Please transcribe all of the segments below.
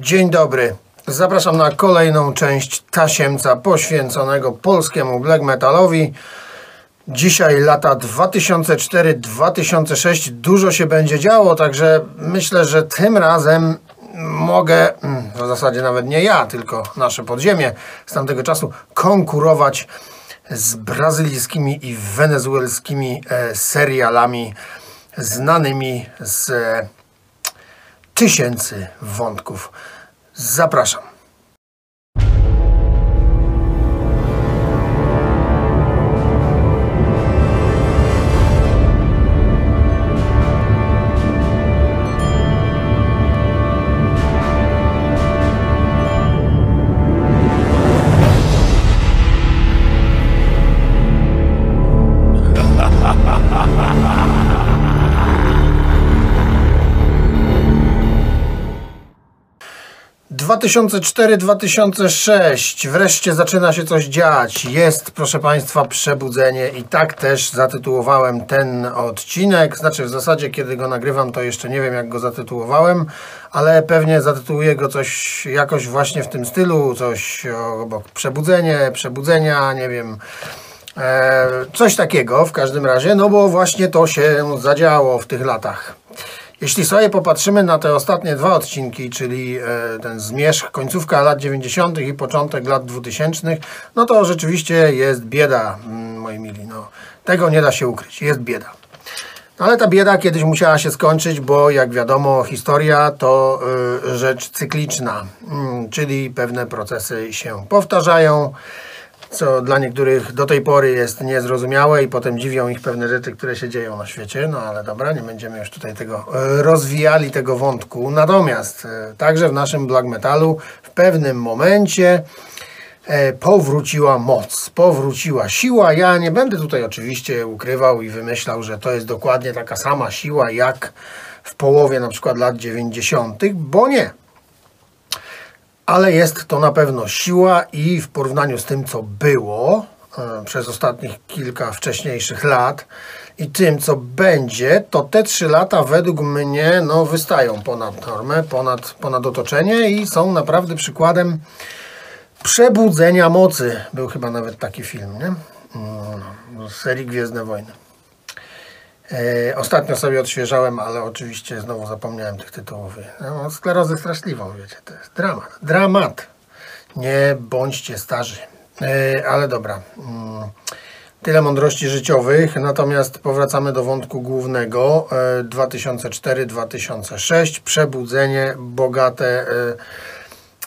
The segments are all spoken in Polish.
Dzień dobry. Zapraszam na kolejną część Tasiemca poświęconego polskiemu black metalowi. Dzisiaj lata 2004-2006 dużo się będzie działo, także myślę, że tym razem mogę, mm, w zasadzie nawet nie ja, tylko nasze podziemie z tamtego czasu, konkurować z brazylijskimi i wenezuelskimi e, serialami znanymi z tysięcy wątków. Zapraszam. Dwa tysiące cztery, dwa tysiące sześć. Wreszcie zaczyna się coś dziać. Jest, proszę Państwa, przebudzenie i tak też zatytułowałem ten odcinek. Znaczy, w zasadzie, kiedy go nagrywam, to jeszcze nie wiem, jak go zatytułowałem, ale pewnie zatytułuję go coś jakoś właśnie w tym stylu, coś obok przebudzenie, przebudzenia, nie wiem. E, coś takiego w każdym razie, no bo właśnie to się zadziało w tych latach. Jeśli sobie popatrzymy na te ostatnie dwa odcinki, czyli e, ten zmierzch, końcówka lat 90. i początek lat 2000, no to rzeczywiście jest bieda, mm, moi mili. No, tego nie da się ukryć, jest bieda. No, ale ta bieda kiedyś musiała się skończyć, bo jak wiadomo, historia to y, rzecz cykliczna, mm, czyli pewne procesy się powtarzają co dla niektórych do tej pory jest niezrozumiałe i potem dziwią ich pewne rzeczy, które się dzieją na świecie. No ale dobra, nie będziemy już tutaj tego e, rozwijali tego wątku. Natomiast e, także w naszym black metalu w pewnym momencie e, powróciła moc, powróciła siła. Ja nie będę tutaj oczywiście ukrywał i wymyślał, że to jest dokładnie taka sama siła jak w połowie na przykład lat 90., bo nie ale jest to na pewno siła i w porównaniu z tym, co było e, przez ostatnich kilka wcześniejszych lat i tym, co będzie, to te trzy lata według mnie no, wystają ponad normę, ponad, ponad otoczenie i są naprawdę przykładem przebudzenia mocy. Był chyba nawet taki film, nie? Mm, z serii Gwiezdne Wojny. E, ostatnio sobie odświeżałem, ale oczywiście znowu zapomniałem tych tytułów. No, sklerozę straszliwą, wiecie, to jest dramat. Dramat. Nie bądźcie starzy. E, ale dobra. Mm, tyle mądrości życiowych, natomiast powracamy do wątku głównego. E, 2004-2006. Przebudzenie, bogate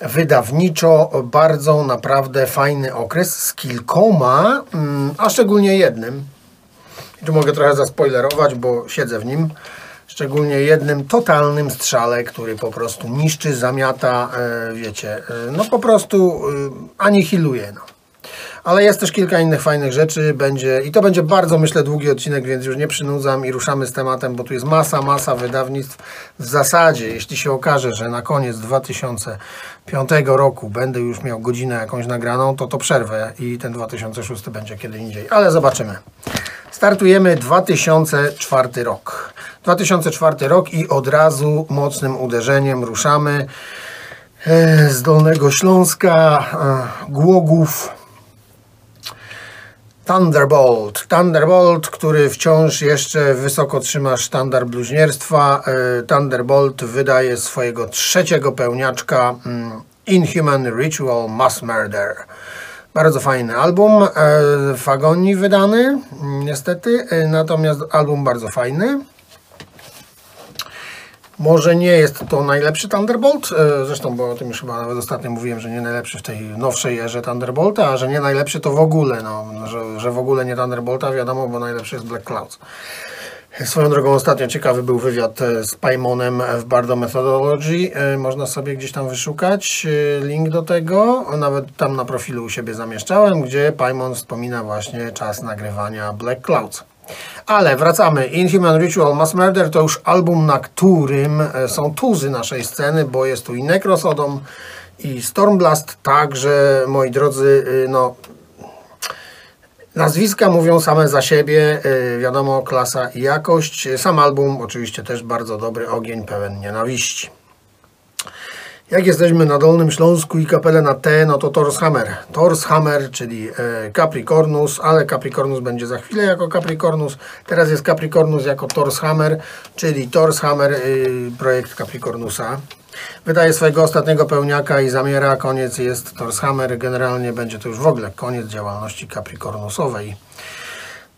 e, wydawniczo, bardzo naprawdę fajny okres z kilkoma, mm, a szczególnie jednym tu mogę trochę zaspoilerować, bo siedzę w nim. Szczególnie jednym totalnym strzale, który po prostu niszczy, zamiata, e, wiecie, e, no po prostu e, anihiluje. No. Ale jest też kilka innych fajnych rzeczy, będzie i to będzie bardzo, myślę, długi odcinek, więc już nie przynudzam i ruszamy z tematem, bo tu jest masa, masa wydawnictw. W zasadzie, jeśli się okaże, że na koniec 2005 roku będę już miał godzinę jakąś nagraną, to to przerwę i ten 2006 będzie kiedy indziej, ale zobaczymy. Startujemy 2004 rok. 2004 rok i od razu mocnym uderzeniem ruszamy e, z Dolnego Śląska, e, Głogów, Thunderbolt. Thunderbolt, który wciąż jeszcze wysoko trzyma sztandar bluźnierstwa. E, Thunderbolt wydaje swojego trzeciego pełniaczka mm, Inhuman Ritual Mass Murder. Bardzo fajny album, e, w Agonii wydany, niestety, e, natomiast album bardzo fajny. Może nie jest to najlepszy Thunderbolt, e, zresztą, bo o tym już chyba nawet ostatnio mówiłem, że nie najlepszy w tej nowszej erze Thunderbolta, a że nie najlepszy to w ogóle, no, że, że w ogóle nie Thunderbolta, wiadomo, bo najlepszy jest Black Clouds. Swoją drogą ostatnio ciekawy był wywiad e, z Paimonem w Bardo Methodology. E, można sobie gdzieś tam wyszukać link do tego. Nawet tam na profilu u siebie zamieszczałem, gdzie Paimon wspomina właśnie czas nagrywania Black Clouds. Ale wracamy. Inhuman Ritual Mass Murder to już album, na którym są tuzy naszej sceny, bo jest tu i Necrosodom i Stormblast. Także, moi drodzy, no Nazwiska mówią same za siebie, yy, wiadomo, klasa i jakość. Sam album oczywiście też bardzo dobry, ogień pełen nienawiści. Jak jesteśmy na Dolnym Śląsku i kapelę na T, no to Torshammer. Torshammer, czyli e, Capricornus, ale Capricornus będzie za chwilę jako Capricornus. Teraz jest Capricornus jako Torshammer, czyli Torshammer, y, projekt Capricornusa. Wydaje swojego ostatniego pełniaka i zamiera, koniec jest Torshammer. Generalnie będzie to już w ogóle koniec działalności Capricornusowej.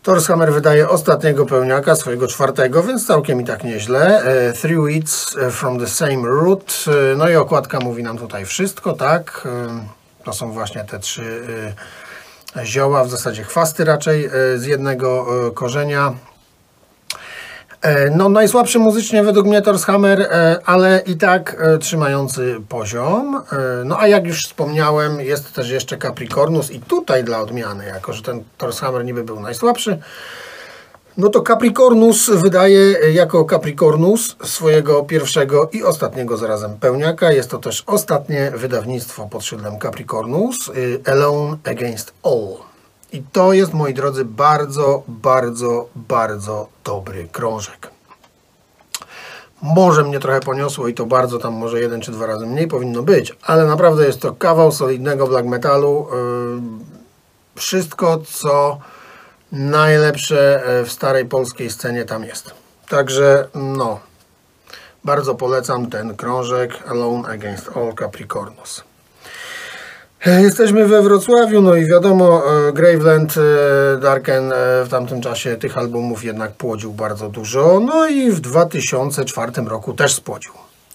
Torshammer wydaje ostatniego pełniaka, swojego czwartego, więc całkiem i tak nieźle. E, Three Weeds from the same root. E, No i okładka mówi nam tutaj wszystko, tak? E, To są właśnie te trzy e, zioła, w zasadzie chwasty raczej, e, z jednego e, korzenia. E, No, najsłabszy muzycznie według mnie Torshammer, e, ale i tak e, trzymający poziom. No, a jak już wspomniałem, jest też jeszcze Capricornus i tutaj dla odmiany, jako że ten Torshammer niby był najsłabszy, no to Capricornus wydaje jako Capricornus swojego pierwszego i ostatniego zarazem pełniaka. Jest to też ostatnie wydawnictwo pod szyldem Capricornus, Alone Against All. I to jest, moi drodzy, bardzo, bardzo, bardzo dobry krążek. Może mnie trochę poniosło i to bardzo, tam może jeden czy dwa razy mniej powinno być, ale naprawdę jest to kawał solidnego black metalu. Yy, Wszystko, co najlepsze e, w starej polskiej scenie tam jest. Także, no, bardzo polecam ten krążek Alone Against All Capricornus. E, Jesteśmy we Wrocławiu, no i wiadomo, e, Graveland, e, Darken w tamtym czasie tych albumów jednak płodził bardzo dużo, no i w 2004 roku też spłodził.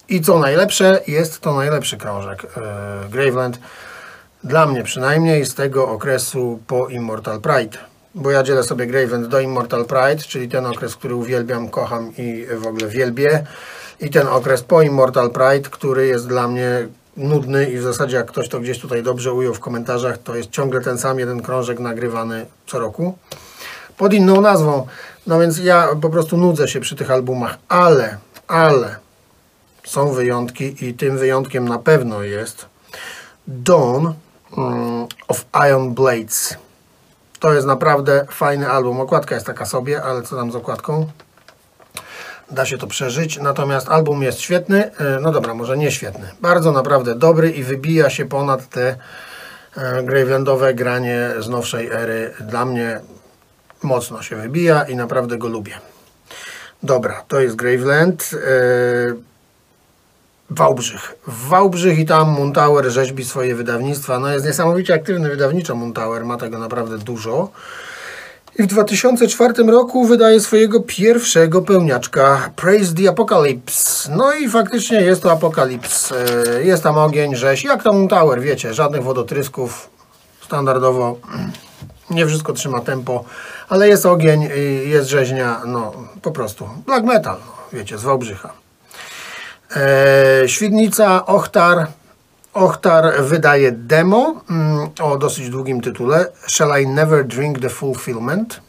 I co najlepsze, jest to najlepszy krążek Graveland, dla mnie przynajmniej z tego okresu po Immortal Pride. Bo ja dzielę sobie Graveland do Immortal Pride, czyli ten okres, który uwielbiam, kocham i w ogóle wielbię. I ten okres po Immortal Pride, który jest dla mnie nudny i w zasadzie jak ktoś to gdzieś tutaj dobrze ujął w komentarzach, to jest ciągle ten sam jeden krążek nagrywany co roku pod inną nazwą. No więc ja po prostu nudzę się przy tych albumach, ale, ale są wyjątki i tym wyjątkiem na pewno jest Dawn mm, of Iron Blades. To jest naprawdę fajny album. Okładka jest taka sobie, ale co tam z okładką? Da się to przeżyć. Natomiast album jest świetny. E, No dobra, może nie świetny. Bardzo naprawdę dobry i wybija się ponad te e, Gravelandowe granie z nowszej ery. Dla mnie mocno się wybija i naprawdę go lubię. Dobra, to jest Graveland. E, Wałbrzych. Wałbrzych i tam Montauer rzeźbi swoje wydawnictwa. No jest niesamowicie aktywny wydawniczo Montauer, ma tego naprawdę dużo. I w 2004 roku wydaje swojego pierwszego pełniaczka Praise the Apocalypse. No i faktycznie jest to Apokalips. E, Jest tam ogień, rzeź, jak tam Montauer, wiecie, żadnych wodotrysków. Standardowo nie wszystko trzyma tempo, ale jest ogień, jest rzeźnia, no po prostu black metal, no, wiecie, z Wałbrzycha. E, Świdnica, Ochtar. Ochtar wydaje demo mm, o dosyć długim tytule Shall I Never Drink the Fulfillment.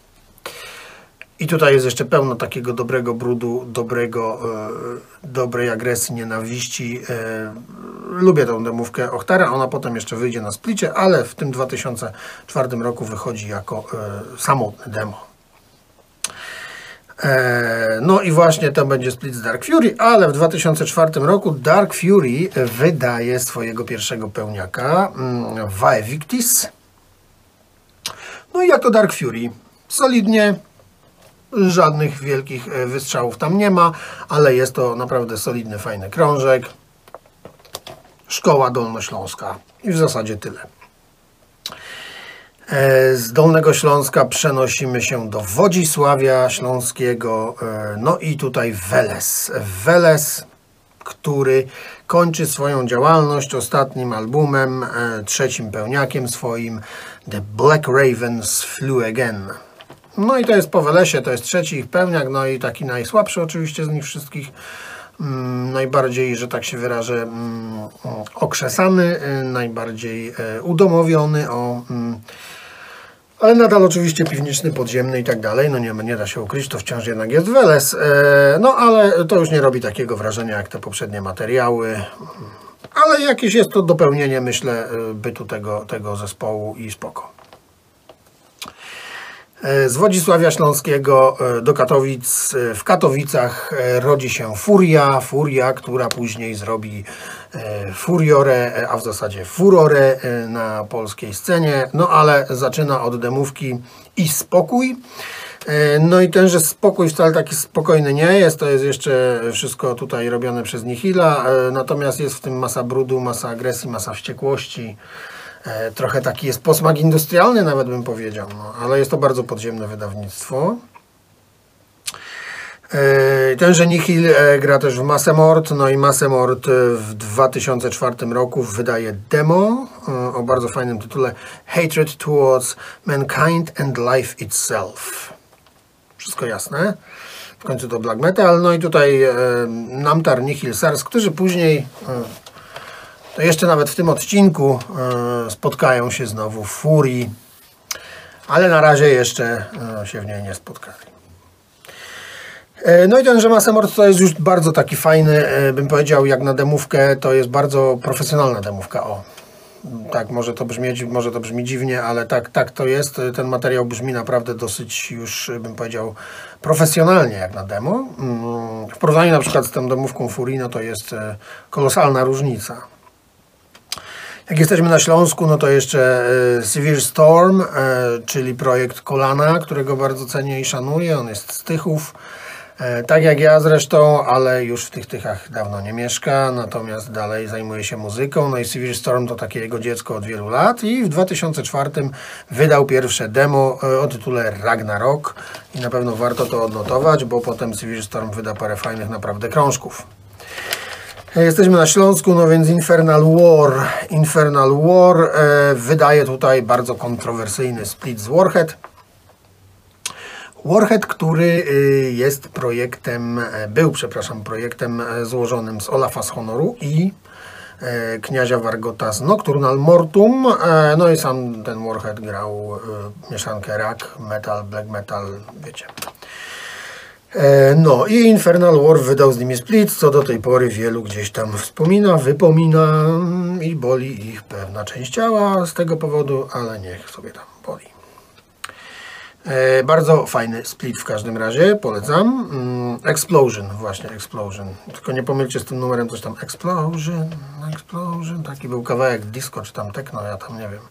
I tutaj jest jeszcze pełno takiego dobrego brudu, dobrego, e, dobrej agresji, nienawiści. E, lubię tą demówkę Ochtara, ona potem jeszcze wyjdzie na splicie, ale w tym 2004 roku wychodzi jako e, demo. E, No i właśnie to będzie split z Dark Fury, ale w 2004 roku Dark Fury wydaje swojego pierwszego pełniaka, mm, Vae Victis. No i jako Dark Fury, solidnie, żadnych wielkich e, wystrzałów tam nie ma, ale jest to naprawdę solidny, fajny krążek. Szkoła Dolnośląska i w zasadzie tyle. E, Z Dolnego Śląska przenosimy się do Wodzisławia Śląskiego, e, no i tutaj Weles. Weles, który kończy swoją działalność ostatnim albumem, e, trzecim pełniakiem swoim, The Black Ravens Flew Again. No i to jest po Welesie, to jest trzeci ich pełniak, no i taki najsłabszy oczywiście z nich wszystkich. Mm, najbardziej, że tak się wyrażę, mm, okrzesany, y, najbardziej e, udomowiony, o, mm, ale nadal oczywiście piwniczny, podziemny i tak dalej. No nie, nie da się ukryć, to wciąż jednak jest Weles. E, No ale to już nie robi takiego wrażenia jak te poprzednie materiały. Ale jakieś jest to dopełnienie, myślę, e, bytu tego, tego zespołu i spoko. E, Z Wodzisławia Śląskiego do Katowic. W Katowicach rodzi się Furia, Furia, która później zrobi furiore, e, a w zasadzie furore e, na polskiej scenie, no ale zaczyna od demówki i spokój. E, No i tenże spokój wcale taki spokojny nie jest, to jest jeszcze wszystko tutaj robione przez Nihila, e, natomiast jest w tym masa brudu, masa agresji, masa wściekłości. E, Trochę taki jest posmak industrialny nawet bym powiedział, no, ale jest to bardzo podziemne wydawnictwo. E, Tenże Nihil e, gra też w Massemort, no i Massemort e, w 2004 roku wydaje demo o bardzo fajnym tytule Hatred Towards Mankind and Life Itself. Wszystko jasne. W końcu to black metal. No i tutaj Namtar, Nihil, Sars, którzy później, to jeszcze nawet w tym odcinku, spotkają się znowu w Furii, ale na razie jeszcze się w niej nie spotkali. E, No i ten, że Massemort to jest już bardzo taki fajny, e, bym powiedział, jak na demówkę, to jest bardzo profesjonalna demówka, o. Tak, może to brzmieć, może to brzmi dziwnie, ale tak, tak to jest. E, Ten materiał brzmi naprawdę dosyć już, bym powiedział, profesjonalnie jak na demo. Mm, W porównaniu na przykład z tą demówką Furii, no to jest kolosalna różnica. Jak jesteśmy na Śląsku, no to jeszcze Severe Storm, czyli projekt Kolana, którego bardzo cenię i szanuję. On jest z Tychów, tak jak ja zresztą, ale już w tych Tychach dawno nie mieszka, natomiast dalej zajmuje się muzyką. No i Severe Storm to takie jego dziecko od wielu lat i w 2004 wydał pierwsze demo e, o tytule Ragnarok i na pewno warto to odnotować, bo potem Severe Storm wyda parę fajnych naprawdę krążków. Jesteśmy na Śląsku, no więc Infernal War. Infernal War e, wydaje tutaj bardzo kontrowersyjny split z Warhead. Warhead, który y, jest projektem, e, był, przepraszam, projektem e, złożonym z Olafa z Honoru i e, kniazia Wargota z Nocturnal Mortum. No i sam ten Warhead grał mieszankę rock, metal, black metal, wiecie. No i Infernal War wydał z nimi split, co do tej pory wielu gdzieś tam wspomina, wypomina mm, i boli ich pewna część ciała z tego powodu, ale niech sobie tam bardzo fajny split w każdym razie, polecam. Mm, Explosion, właśnie Explosion. Tylko nie pomylcie z tym numerem coś tam Explosion, Explosion. Taki był kawałek disco czy tam techno, ja tam nie wiem.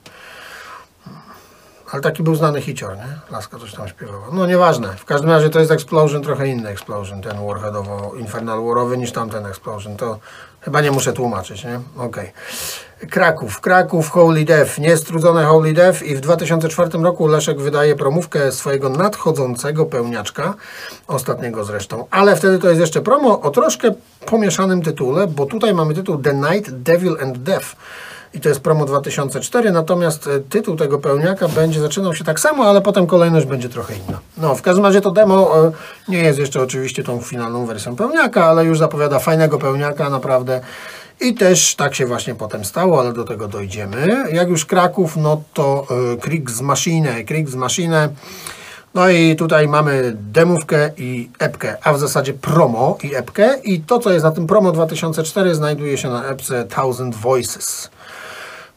Ale taki był znany hicior, nie? Laska coś tam śpiewała. No nieważne. W każdym razie to jest Explosion, trochę inny Explosion, ten Warheadowo Infernal Warowy niż tamten Explosion. To chyba nie muszę tłumaczyć, nie? Okej. Kraków. Kraków Holy Death. Niestrudzone Holy Death i w 2004 roku Leszek wydaje promówkę swojego nadchodzącego pełniaczka, ostatniego zresztą. Ale wtedy to jest jeszcze promo o troszkę pomieszanym tytule, bo tutaj mamy tytuł The Night, Devil and Death. I to jest promo 2004, natomiast e, tytuł tego pełniaka będzie zaczynał się tak samo, ale potem kolejność będzie trochę inna. No, w każdym razie to demo e, nie jest jeszcze oczywiście tą finalną wersją pełniaka, ale już zapowiada fajnego pełniaka, naprawdę. I też tak się właśnie potem stało, ale do tego dojdziemy. Jak już Kraków, no to e, Kriegsmaschine, Kriegsmaschine. No i tutaj mamy demówkę i epkę, a w zasadzie promo i epkę. I to, co jest na tym promo 2004 znajduje się na epce Thousand Voices.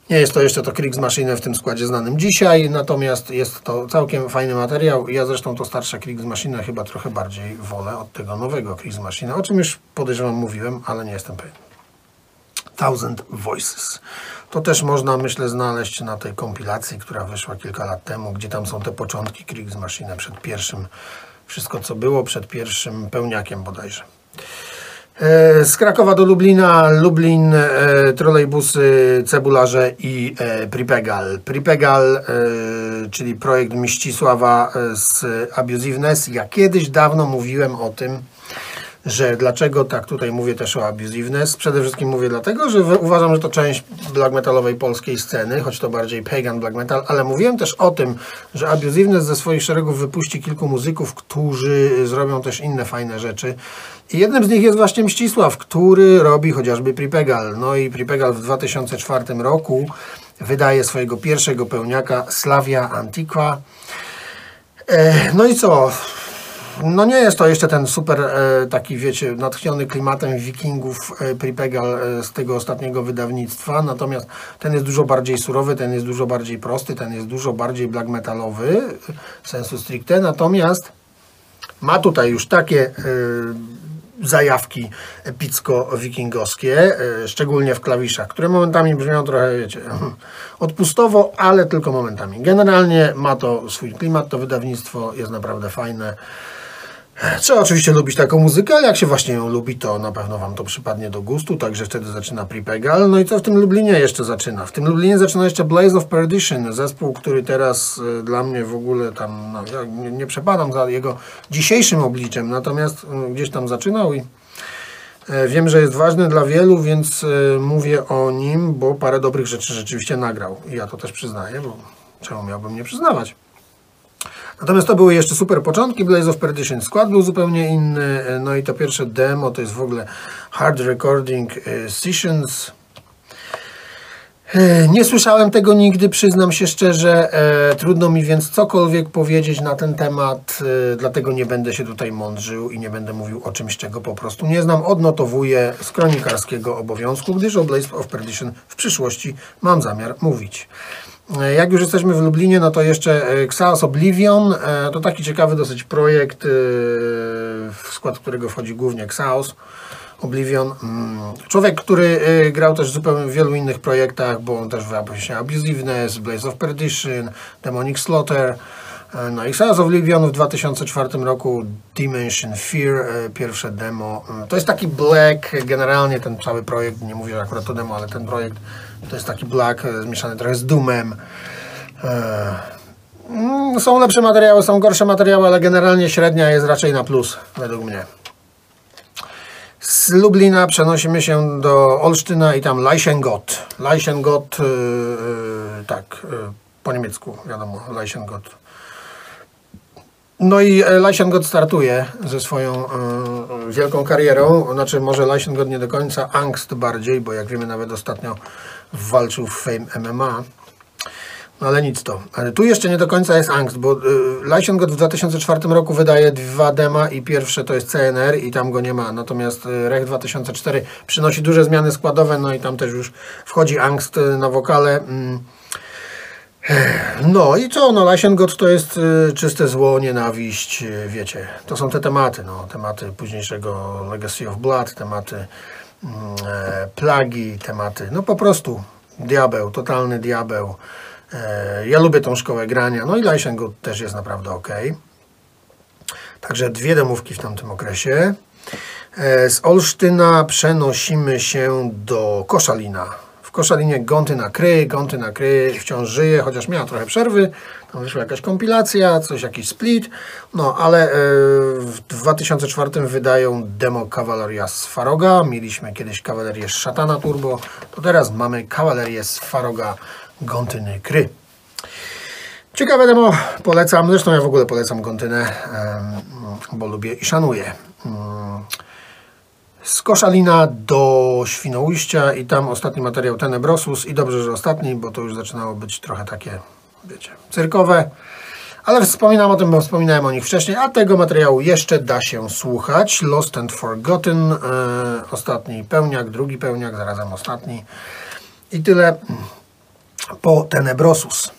Nie jest to jeszcze to Kriegsmaschine w tym składzie znanym dzisiaj, natomiast jest to całkiem fajny materiał. Ja zresztą to starsze Kriegsmaschine chyba trochę bardziej wolę od tego nowego Kriegsmaschine, o czym już podejrzewam mówiłem, ale nie jestem pewien. Thousand Voices. To też można, myślę, znaleźć na tej kompilacji, która wyszła kilka lat temu, gdzie tam są te początki Kriegsmaschine przed pierwszym, wszystko co było przed pierwszym pełniakiem bodajże. E, Z Krakowa do Lublina, Lublin, e, trolejbusy, cebularze i e, Pripegal. Pripegal, czyli projekt Mścisława e, z Abusiveness. Ja kiedyś dawno mówiłem o tym, że dlaczego tak tutaj mówię też o abusiveness. Przede wszystkim mówię dlatego, że uważam, że to część black metalowej polskiej sceny, choć to bardziej pagan black metal, ale mówiłem też o tym, że abusiveness ze swoich szeregów wypuści kilku muzyków, którzy zrobią też inne fajne rzeczy. I jednym z nich jest właśnie Mścisław, który robi chociażby Pripegal. No i Pripegal w 2004 roku wydaje swojego pierwszego pełniaka Slavia Antiqua. E, No i co? No nie jest to jeszcze ten super e, taki, wiecie, natchniony klimatem wikingów e, Pripegal e, z tego ostatniego wydawnictwa, natomiast ten jest dużo bardziej surowy, ten jest dużo bardziej prosty, ten jest dużo bardziej black metalowy, sensu stricte, natomiast ma tutaj już takie zajawki epicko-wikingowskie, szczególnie w klawiszach, które momentami brzmią trochę, wiecie, odpustowo, ale tylko momentami. Generalnie ma to swój klimat, to wydawnictwo jest naprawdę fajne. Trzeba oczywiście lubić taką muzykę, ale jak się właśnie ją lubi, to na pewno Wam to przypadnie do gustu, także wtedy zaczyna Prepegal. No i co w tym Lublinie jeszcze zaczyna? W tym Lublinie zaczyna jeszcze Blaze of Perdition, zespół, który teraz y, dla mnie w ogóle tam, no, ja nie, nie przepadam za jego dzisiejszym obliczem, natomiast y, gdzieś tam zaczynał i y, wiem, że jest ważny dla wielu, więc y, mówię o nim, bo parę dobrych rzeczy rzeczywiście nagrał. I ja to też przyznaję, bo czemu miałbym nie przyznawać? Natomiast to były jeszcze super początki Blaze of Perdition. Skład był zupełnie inny, no i to pierwsze demo to jest w ogóle Hard Recording e, Sessions. E, Nie słyszałem tego nigdy, przyznam się szczerze. E, trudno mi więc cokolwiek powiedzieć na ten temat, dlatego nie będę się tutaj mądrzył i nie będę mówił o czymś, czego po prostu nie znam. Odnotowuję z kronikarskiego obowiązku, gdyż o Blaze of Perdition w przyszłości mam zamiar mówić. E, Jak już jesteśmy w Lublinie, no to jeszcze e, Xaos Oblivion. E, To taki ciekawy dosyć projekt, w skład którego wchodzi głównie Xaos Oblivion. Mm, Człowiek, który grał też zupełnie w wielu innych projektach, bo on też wyrabiał się Abusiveness, Blaze of Perdition, Demonic Slaughter. No i Xaos Oblivion w 2004 roku Dimension Fear, pierwsze demo. Mm, To jest taki black, generalnie ten cały projekt, nie mówię akurat to demo, ale ten projekt to jest taki black e, zmieszany trochę z Doomem. E, Są lepsze materiały, są gorsze materiały, ale generalnie średnia jest raczej na plus, według mnie. Z Lublina przenosimy się do Olsztyna i tam Leichengott. Leichengott, yy, yy, tak, yy, po niemiecku, wiadomo, Leichengott. No i e, Leichengott startuje ze swoją e, wielką karierą. Znaczy, może Leichengott nie do końca, Angst bardziej, bo jak wiemy, nawet ostatnio walczył w Fame MMA. No ale nic to. Ale tu jeszcze nie do końca jest Angst, bo y, Leichengott w 2004 roku wydaje dwa dema i pierwsze to jest CNR i tam go nie ma. Natomiast y, Rech 2004 przynosi duże zmiany składowe, no i tam też już wchodzi Angst y, na wokale. Mm. No i co, no Leichengott to jest y, czyste zło, nienawiść, y, wiecie, to są te tematy, no, tematy późniejszego Legacy of Blood, tematy plagi, tematy, no po prostu diabeł, totalny diabeł. E, ja lubię tą szkołę grania, no i Leichengott też jest naprawdę ok. Także dwie demówki w tamtym okresie. E, Z Olsztyna przenosimy się do Koszalina. Koszalinie Gąty na Kry, Gąty na Kry wciąż żyje, chociaż miała trochę przerwy. Tam wyszła jakaś kompilacja, coś, jakiś split. No, ale e, w 2004 wydają demo Kawaleria z Faroga. Mieliśmy kiedyś kawalerię Szatana Turbo, to teraz mamy kawalerię z Faroga Gątyny Kry. Ciekawe demo, polecam. Zresztą ja w ogóle polecam Gontynę, bo lubię i szanuję. Z Koszalina do Świnoujścia i tam ostatni materiał Tenebrosus i dobrze, że ostatni, bo to już zaczynało być trochę takie, wiecie, cyrkowe. Ale wspominam o tym, bo wspominałem o nich wcześniej, a tego materiału jeszcze da się słuchać. Lost and Forgotten, e, ostatni pełniak, drugi pełniak, zarazem ostatni. I tyle po Tenebrosus.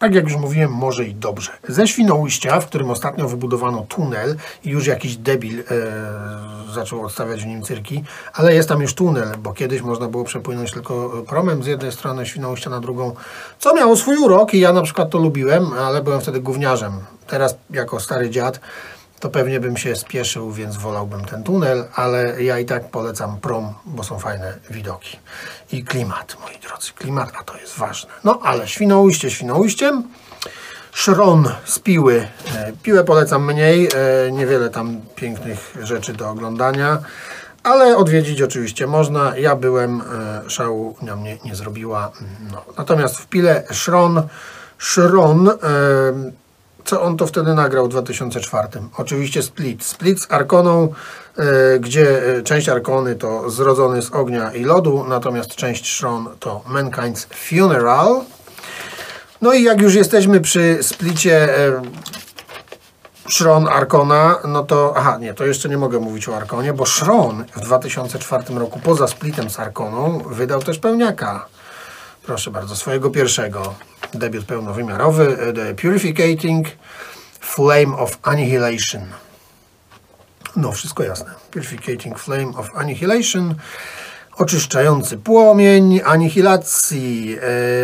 Tak jak już mówiłem, może i dobrze. Ze Świnoujścia, w którym ostatnio wybudowano tunel i już jakiś debil e, zaczął odstawiać w nim cyrki, ale jest tam już tunel, bo kiedyś można było przepłynąć tylko promem z jednej strony Świnoujścia na drugą, co miało swój urok i ja na przykład to lubiłem, ale byłem wtedy gówniarzem. Teraz jako stary dziad to pewnie bym się spieszył, więc wolałbym ten tunel, ale ja i tak polecam prom, bo są fajne widoki. I klimat, moi drodzy, klimat, a to jest ważne. No ale Świnoujście Świnoujściem, Szron z Piły. E, Piłę polecam mniej, e, niewiele tam pięknych rzeczy do oglądania, ale odwiedzić oczywiście można. Ja byłem, e, szału na mnie nie zrobiła. No. Natomiast w Pile Szron, Szron, co on to wtedy nagrał w 2004? Oczywiście Split. Split z Arkoną, e, gdzie e, część Arkony to Zrodzony z ognia i lodu, natomiast część Szron to Mankind's Funeral. No i jak już jesteśmy przy splicie e, Szron Arkona, no to, aha, nie, to jeszcze nie mogę mówić o Arkonie, bo Szron w 2004 roku poza splitem z Arkoną wydał też pełniaka. Proszę bardzo, swojego pierwszego. Debiut pełnowymiarowy, e, The Purificating Flame of Annihilation. No, wszystko jasne. Purificating Flame of Annihilation. Oczyszczający płomień anihilacji.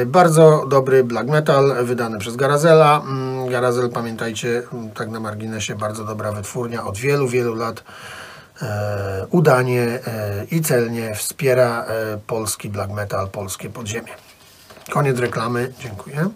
E, bardzo dobry black metal wydany przez Garazela. Mm, Garazel, pamiętajcie, mm, tak na marginesie, bardzo dobra wytwórnia od wielu, wielu lat. E, udanie i celnie wspiera polski black metal, polskie podziemie. Koniec reklamy. Dziękuję.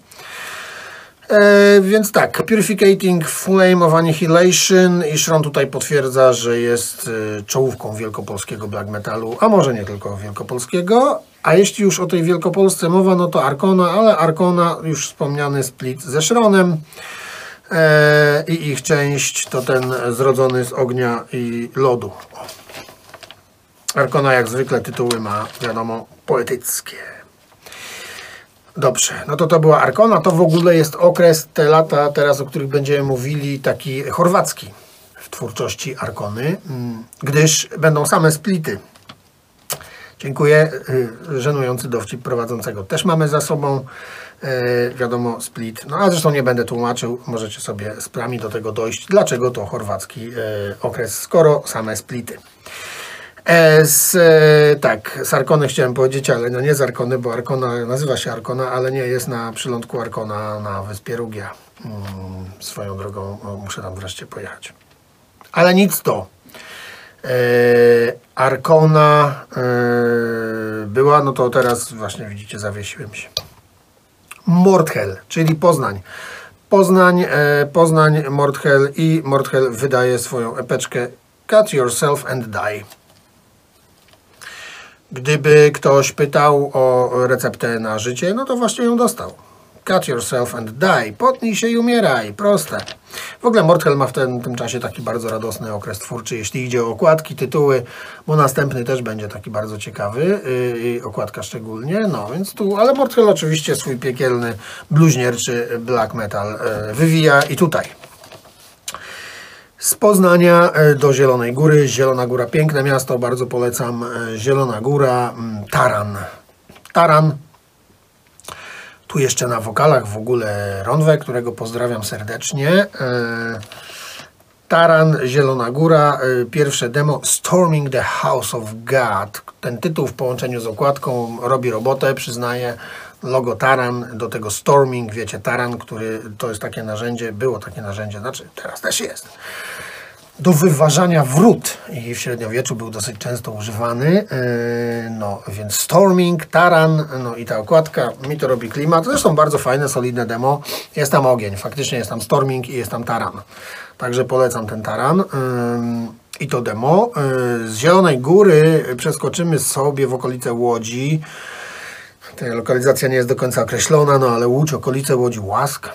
E, więc tak, Purificating Flame of Annihilation i Shron tutaj potwierdza, że jest e, czołówką wielkopolskiego black metalu, a może nie tylko wielkopolskiego. A jeśli już o tej Wielkopolsce mowa, no to Arkona, ale Arkona, już wspomniany split ze Shronem e, i ich część to ten zrodzony z ognia i lodu. Arkona jak zwykle tytuły ma, wiadomo, poetyckie. Dobrze, no to to była Arkona. To w ogóle jest okres, te lata teraz, o których będziemy mówili, taki chorwacki w twórczości Arkony, mm, gdyż będą same splity. Dziękuję. y, Żenujący dowcip prowadzącego też mamy za sobą. y, Wiadomo, split. No a zresztą nie będę tłumaczył. Możecie sobie z do tego dojść. Dlaczego to chorwacki y, okres, skoro same splity. E, Z, e, tak, z Arkony chciałem powiedzieć, ale no nie z Arkony, bo Arkona nazywa się Arkona, ale nie jest na przylądku Arkona na wyspie Rugia. Mm, swoją drogą muszę tam wreszcie pojechać. Ale nic to. E, Arkona była, no to teraz właśnie widzicie, zawiesiłem się. Mordhel, czyli Poznań. Poznań, Poznań, Mordhel i Mordhel wydaje swoją epeczkę Cut Yourself and Die. Gdyby ktoś pytał o receptę na życie, no to właśnie ją dostał. Cut yourself and die. Potnij się i umieraj. Proste. W ogóle Mordhel ma w tym, tym czasie taki bardzo radosny okres twórczy, jeśli idzie o okładki, tytuły, bo następny też będzie taki bardzo ciekawy, yy, okładka szczególnie, no więc tu, ale Mordhel oczywiście swój piekielny, bluźnierczy black metal yy, wywija i tutaj. Z Poznania e, do Zielonej Góry. Zielona Góra, piękne miasto, bardzo polecam. E, Zielona Góra, mm, Taran. Taran. Tu jeszcze na wokalach w ogóle Ronwe, którego pozdrawiam serdecznie. E, Taran, Zielona Góra, pierwsze demo Storming the House of God. Ten tytuł w połączeniu z okładką robi robotę, przyznaję. Logo Taran, do tego Storming, wiecie, Taran, który to jest takie narzędzie, było takie narzędzie, znaczy teraz też jest, do wyważania wrót i w średniowieczu był dosyć często używany. Yy, No, więc Storming, Taran, no i ta okładka mi to robi klimat. Zresztą bardzo fajne, solidne demo. Jest tam ogień, faktycznie jest tam Storming i jest tam Taran. Także polecam ten Taran. Yy, I to demo. Yy, Z Zielonej Góry przeskoczymy sobie w okolice Łodzi. Lokalizacja nie jest do końca określona, no ale Łódź, okolice Łodzi, Łask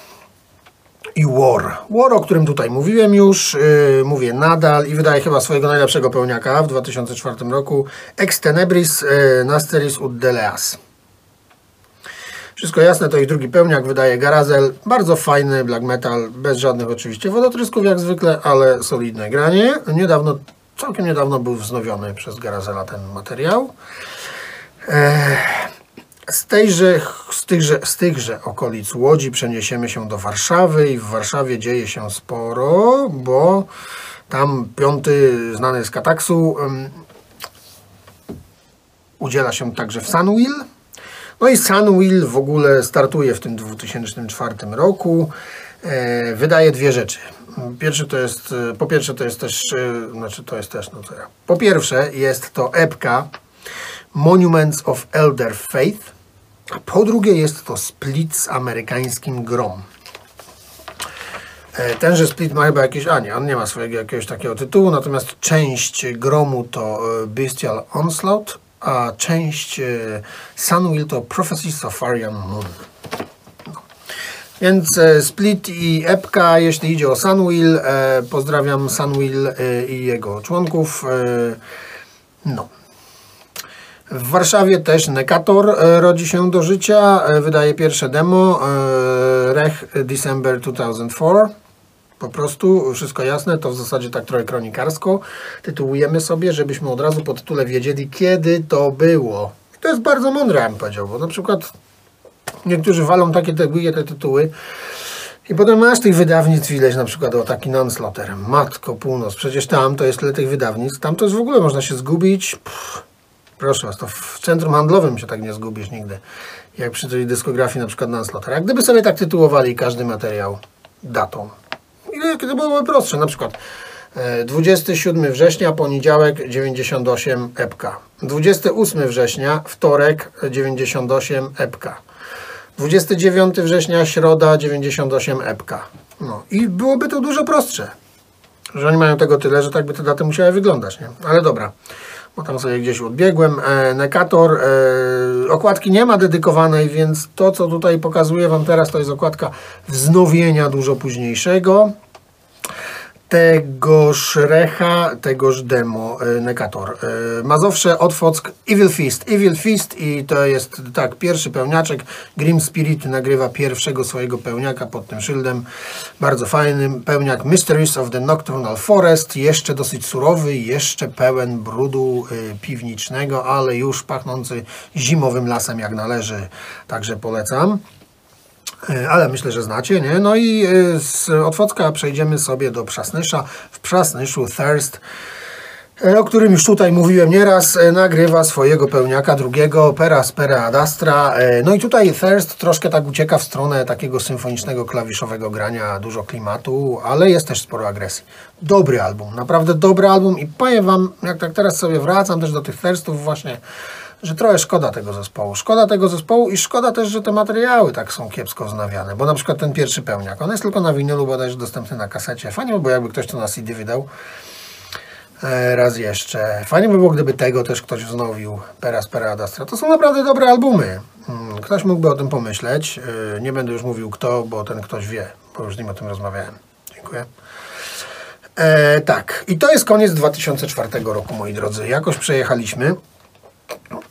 i War. War, o którym tutaj mówiłem już, yy, mówię nadal i wydaje chyba swojego najlepszego pełniaka w 2004 roku. Ex Tenebris yy, Nasteris ut Deleas. Wszystko jasne, to ich drugi pełniak, wydaje Garazel. Bardzo fajny black metal, bez żadnych oczywiście wodotrysków jak zwykle, ale solidne granie. Niedawno, całkiem niedawno był wznowiony przez Garazela ten materiał. Z, tejże, z, tychże, z tychże okolic Łodzi przeniesiemy się do Warszawy i w Warszawie dzieje się sporo, bo tam piąty znany z Kataksu um, udziela się także w Sunwheel. No i Sunwheel w ogóle startuje w tym 2004 roku. E, wydaje dwie rzeczy. Pierwszy to jest, e, po pierwsze to jest też, e, znaczy to jest też, no co ja. Po pierwsze jest to epka Monuments of Elder Faith, po drugie jest to split z amerykańskim grom. E, Tenże split ma chyba jakieś, a nie, on nie ma swojego jakiegoś takiego tytułu, natomiast część gromu to e, Bestial Onslaught, a część e, Sunwheel to Prophecies of Moon. No. Więc Split i Epka, jeśli idzie o Sunwheel, pozdrawiam Sunwheel i jego członków. No. W Warszawie też Nekator e, rodzi się do życia, e, wydaje pierwsze demo, e, Rech December 2004. Po prostu, wszystko jasne, to w zasadzie tak trochę kronikarsko. Tytułujemy sobie, żebyśmy od razu po tytule wiedzieli, kiedy to było. I to jest bardzo mądre, ja bym powiedział, bo na przykład niektórzy walą takie te, te tytuły, I potem masz tych wydawnictw ileś, na przykład o taki Nonslaughter, Matko Północ, przecież tam to jest tyle tych wydawnictw, tam to jest w ogóle można się zgubić. Pff, proszę was, to w centrum handlowym się tak nie zgubisz nigdy, jak przy tej dyskografii na przykład Nonslaughter. A gdyby sobie tak tytułowali każdy materiał datą, to byłoby prostsze, na przykład e, 27 września, poniedziałek 98 epka. 28 września, wtorek 98 epka. 29 września, środa 98 epka. No i byłoby to dużo prostsze. Że oni mają tego tyle, że tak by te daty musiały wyglądać, nie? Ale dobra, bo tam sobie gdzieś odbiegłem. E, Nekator, e, okładki nie ma dedykowanej, więc to, co tutaj pokazuję Wam teraz, to jest okładka wznowienia dużo późniejszego tegoż recha, tegoż demo, e, Nekator. E, Mazowsze, Otwock, Evil Fist. Evil Fist i to jest tak, pierwszy pełniaczek. Grim Spirit nagrywa pierwszego swojego pełniaka pod tym szyldem. Bardzo fajny pełniak Mysteries of the Nocturnal Forest. Jeszcze dosyć surowy, jeszcze pełen brudu e, piwniczego, ale już pachnący zimowym lasem jak należy. Także polecam. E, ale myślę, że znacie, nie? No i e, z Otwocka przejdziemy sobie do Przasnysza. W Przasnyszu Thirst, e, o którym już tutaj mówiłem nieraz, nagrywa swojego pełniaka drugiego, Pera Spera Adastra. No i tutaj Thirst troszkę tak ucieka w stronę takiego symfonicznego, klawiszowego grania, dużo klimatu, ale jest też sporo agresji. Dobry album, naprawdę dobry album i powiem Wam, jak tak teraz sobie wracam też do tych Thirstów właśnie, że trochę szkoda tego zespołu. Szkoda tego zespołu i szkoda też, że te materiały tak są kiepsko wznawiane, bo na przykład ten pierwszy pełniak, on jest tylko na winylu, bodajże dostępny na kasecie. Fajnie by było, jakby ktoś to na CD wydał. E, raz jeszcze. Fajnie by było, gdyby tego też ktoś wznowił. Peras, Peradastra. To są naprawdę dobre albumy. Mm, ktoś mógłby o tym pomyśleć. E, nie będę już mówił kto, bo ten ktoś wie, bo już z nim o tym rozmawiałem. Dziękuję. E, tak, i to jest koniec 2004 roku, moi drodzy. Jakoś przejechaliśmy.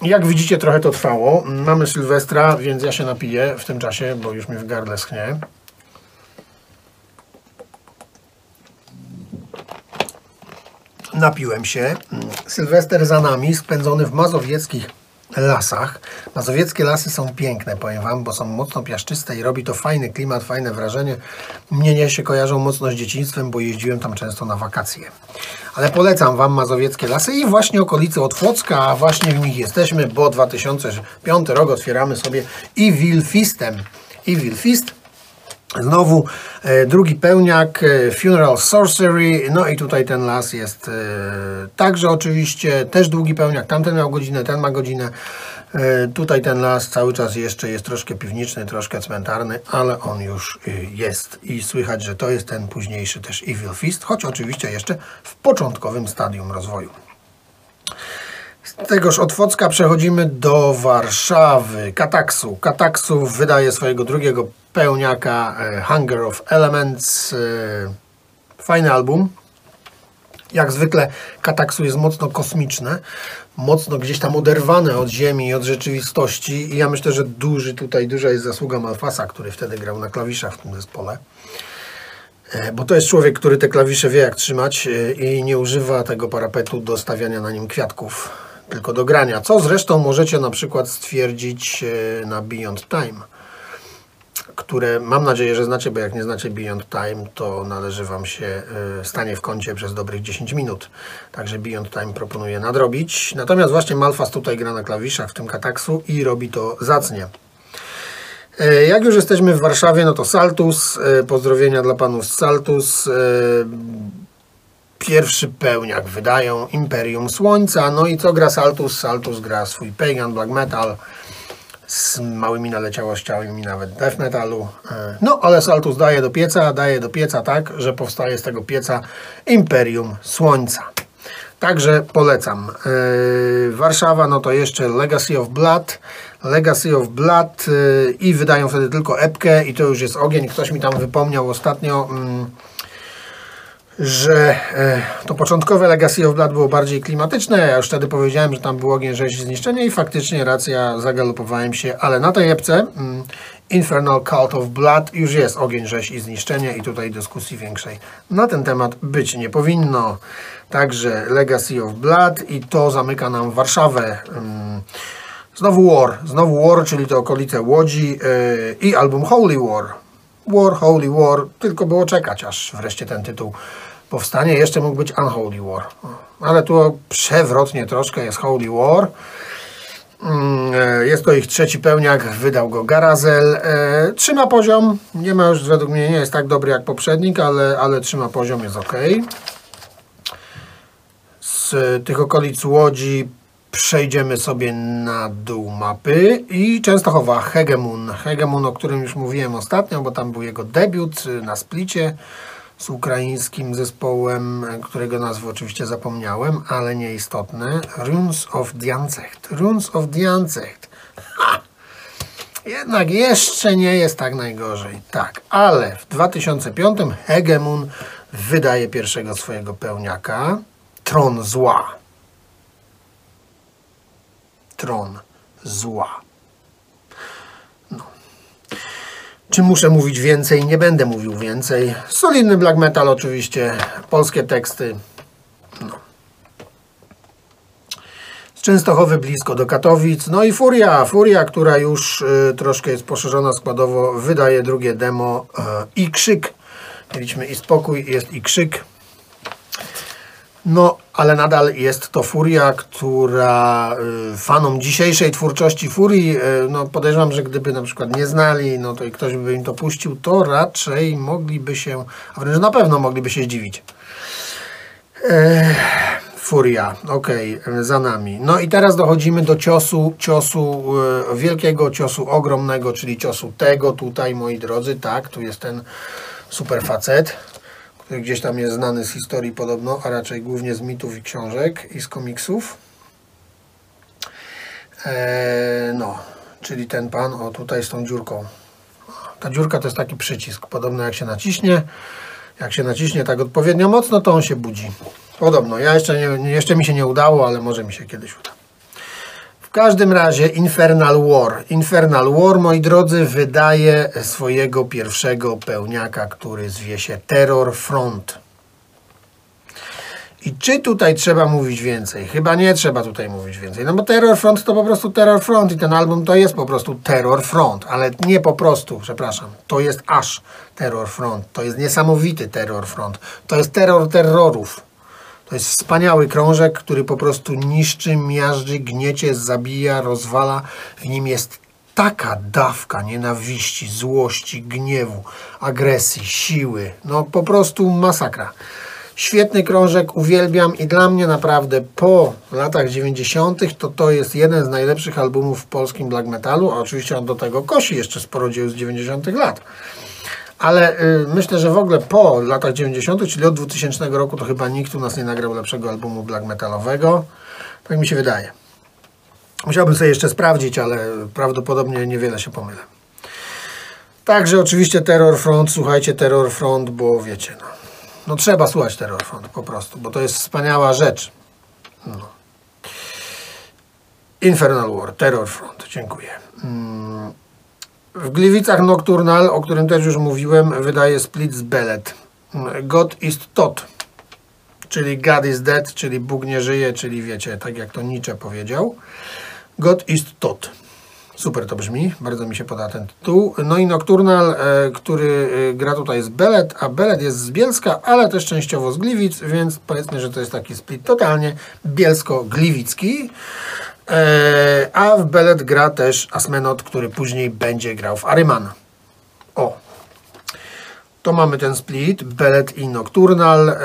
Jak widzicie, trochę to trwało. Mamy Sylwestra, więc ja się napiję w tym czasie, bo już mi w gardle schnie. Napiłem się. Sylwester za nami, spędzony w mazowieckich lasach. Mazowieckie lasy są piękne, powiem Wam, bo są mocno piaszczyste i robi to fajny klimat, fajne wrażenie. Mnie nie się kojarzą mocno z dzieciństwem, bo jeździłem tam często na wakacje. Ale polecam Wam mazowieckie lasy i właśnie okolice Otwocka, a właśnie w nich jesteśmy, bo 2005 rok otwieramy sobie Evil Fistem. Evil Fist Znowu e, drugi pełniak, e, Funeral Sorcery, no i tutaj ten las jest e, także oczywiście, też długi pełniak, tamten miał godzinę, ten ma godzinę. Tutaj ten las cały czas jeszcze jest troszkę piwniczny, troszkę cmentarny, ale on już jest i słychać, że to jest ten późniejszy też Evil Fist, choć oczywiście jeszcze w początkowym stadium rozwoju. Z tegoż Otwocka przechodzimy do Warszawy, Kataksu. Kataksu wydaje swojego drugiego pełniaka e, Hunger of Elements. E, fajny album. Jak zwykle Kataksu jest mocno kosmiczne, mocno gdzieś tam oderwane od ziemi od rzeczywistości i ja myślę, że duży tutaj, duża jest zasługa Malfasa, który wtedy grał na klawiszach w tym zespole. E, bo to jest człowiek, który te klawisze wie jak trzymać i nie używa tego parapetu do stawiania na nim kwiatków, tylko do grania. Co zresztą możecie na przykład stwierdzić na Beyond Time które mam nadzieję, że znacie, bo jak nie znacie Beyond Time, to należy Wam się y, stanie w kącie przez dobrych 10 minut. Także Beyond Time proponuję nadrobić. Natomiast właśnie Malfas tutaj gra na klawiszach w tym kataksu i robi to zacnie. Y, jak już jesteśmy w Warszawie, no to Saltus. Pozdrowienia dla panów z Saltus. Pierwszy pełniak wydają Imperium Słońca. No i co gra Saltus? Saltus gra swój Pagan Black Metal z małymi naleciałościami nawet death metalu. E, no, ale Saltus daje do pieca, daje do pieca tak, że powstaje z tego pieca Imperium Słońca. Także polecam. Yy, Warszawa, no to jeszcze Legacy of Blood. Legacy of Blood yy, i wydają wtedy tylko epkę i to już jest ogień. Ktoś mi tam wypomniał ostatnio. Yy, że e, to początkowe Legacy of Blood było bardziej klimatyczne. Ja już wtedy powiedziałem, że tam był ogień, rzeź zniszczenie i faktycznie racja, zagalopowałem się, ale na tej epce mm, Infernal Cult of Blood już jest ogień, rzeź i zniszczenie i tutaj dyskusji większej na ten temat być nie powinno. Także Legacy of Blood i to zamyka nam Warszawę. Mm, znowu War, znowu War, czyli to okolice Łodzi yy, i album Holy War War, Holy War, tylko było czekać, aż wreszcie ten tytuł powstanie. Jeszcze mógł być Unholy War, ale tu przewrotnie troszkę jest Holy War. Mm, e, Jest to ich trzeci pełniak, wydał go Garazel. E, Trzyma poziom, nie ma już według mnie, nie jest tak dobry jak poprzednik, ale, ale trzyma poziom, jest ok. Z tych okolic Łodzi przejdziemy sobie na dół mapy i Częstochowa Hegemon. Hegemon, o którym już mówiłem ostatnio, bo tam był jego debiut na splicie z ukraińskim zespołem, którego nazwy oczywiście zapomniałem, ale nieistotne. Runes of Diancecht. Runes of Diancecht. Ha! Jednak jeszcze nie jest tak najgorzej. Tak, ale w 2005 Hegemon wydaje pierwszego swojego pełniaka. Tron Zła. Tron Zła. No. Czy muszę mówić więcej? Nie będę mówił więcej. Solidny black metal oczywiście, polskie teksty. No. Z Częstochowy blisko do Katowic. No i Furia, Furia, która już y, troszkę jest poszerzona składowo, wydaje drugie demo y, i krzyk. Mieliśmy i spokój, jest i krzyk. No, ale nadal jest to Furia, która y, fanom dzisiejszej twórczości Furii, y, no podejrzewam, że gdyby na przykład nie znali, no to i ktoś by im to puścił, to raczej mogliby się, a wręcz na pewno mogliby się zdziwić. Furia, okej, za nami. No i teraz dochodzimy do ciosu, ciosu y, wielkiego, ciosu ogromnego, czyli ciosu tego tutaj, moi drodzy, tak, tu jest ten super facet, który gdzieś tam jest znany z historii podobno, a raczej głównie z mitów i książek i z komiksów. Eee, no, czyli ten pan, o tutaj z tą dziurką. Ta dziurka to jest taki przycisk, podobno jak się naciśnie, jak się naciśnie tak odpowiednio mocno, to on się budzi. Podobno, ja jeszcze, nie, jeszcze mi się nie udało, ale może mi się kiedyś uda. W każdym razie Infernal War. Infernal War, moi drodzy, wydaje swojego pierwszego pełniaka, który zwie się Terror Front. I czy tutaj trzeba mówić więcej? Chyba nie trzeba tutaj mówić więcej. No bo Terror Front to po prostu Terror Front i ten album to jest po prostu Terror Front, ale nie po prostu, przepraszam. To jest aż Terror Front. To jest niesamowity Terror Front. To jest terror terrorów. To jest wspaniały krążek, który po prostu niszczy, miażdży, gniecie, zabija, rozwala. W nim jest taka dawka nienawiści, złości, gniewu, agresji, siły. No po prostu masakra. Świetny krążek, uwielbiam i dla mnie naprawdę po latach 90. to to jest jeden z najlepszych albumów w polskim black metalu, a oczywiście on do tego kosi jeszcze sporo dzieł z 90. lat. Ale y, myślę, że w ogóle po latach 90., czyli od 2000 roku, to chyba nikt u nas nie nagrał lepszego albumu black metalowego. Tak mi się wydaje. Musiałbym sobie jeszcze sprawdzić, ale prawdopodobnie niewiele się pomylę. Także oczywiście Terror Front, słuchajcie Terror Front, bo wiecie, no, no trzeba słuchać Terror Front po prostu, bo to jest wspaniała rzecz. No. Infernal War, Terror Front, dziękuję. Mm. W Gliwicach Nocturnal, o którym też już mówiłem, wydaje Split z Bellet. God is Tot, czyli God is dead, czyli Bóg nie żyje, czyli wiecie, tak jak to Nietzsche powiedział. God is Tot. Super to brzmi, bardzo mi się poda ten tytuł. No i Nocturnal, e, który e, gra tutaj z Belet, a Belet jest z Bielska, ale też częściowo z Gliwic, więc powiedzmy, że to jest taki split totalnie bielsko-gliwicki. E, a w Belet gra też Asmenot, który później będzie grał w Aryman. O, to mamy ten split, Belet i Nocturnal. E,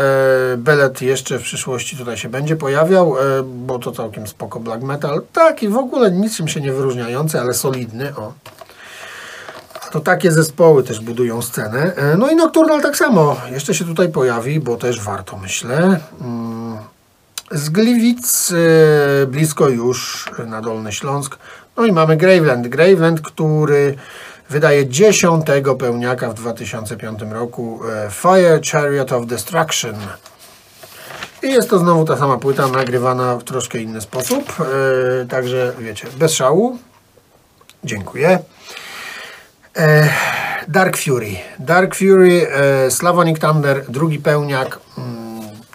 Belet jeszcze w przyszłości tutaj się będzie pojawiał, e, bo to całkiem spoko black metal. Tak i w ogóle niczym się nie wyróżniający, ale solidny. O. To takie zespoły też budują scenę. No i Nocturnal tak samo. Jeszcze się tutaj pojawi, bo też warto, myślę. Mm. Z Gliwic e, blisko już na Dolny Śląsk. No i mamy Graveland. Graveland, który wydaje dziesiątego pełniaka w 2005 roku e, Fire Chariot of Destruction. I jest to znowu ta sama płyta, nagrywana w troszkę inny sposób. E, także wiecie, bez szału. Dziękuję. Dark Fury. Dark Fury, Slavonic Thunder, drugi pełniak.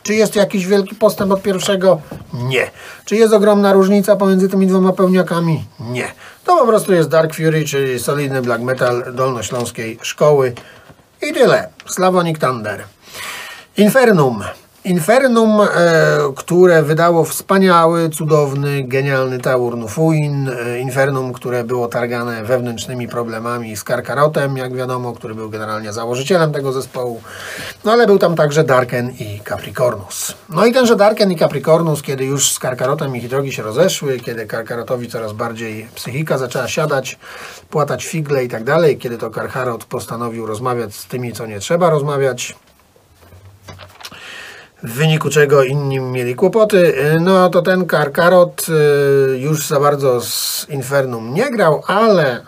Czy jest jakiś wielki postęp od pierwszego? Nie. Czy jest ogromna różnica pomiędzy tymi dwoma pełniakami? Nie. To po prostu jest Dark Fury, czyli solidny black metal dolnośląskiej szkoły. I tyle. Slavonic Thunder. Infernum. Infernum, e, które wydało wspaniały, cudowny, genialny Taur Nufuin. E, Infernum, które było targane wewnętrznymi problemami z Karkarotem, jak wiadomo, który był generalnie założycielem tego zespołu. No ale był tam także Darken i Capricornus. No i tenże Darken i Capricornus, kiedy już z Karkarotem ich drogi się rozeszły, kiedy Karkarotowi coraz bardziej psychika zaczęła siadać, płatać figle i tak dalej, kiedy to Karkarot postanowił rozmawiać z tymi, co nie trzeba rozmawiać, w wyniku czego inni mieli kłopoty, no to ten Karkarot y, już za bardzo z Infernum nie grał, ale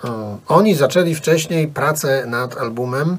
oni zaczęli wcześniej pracę nad albumem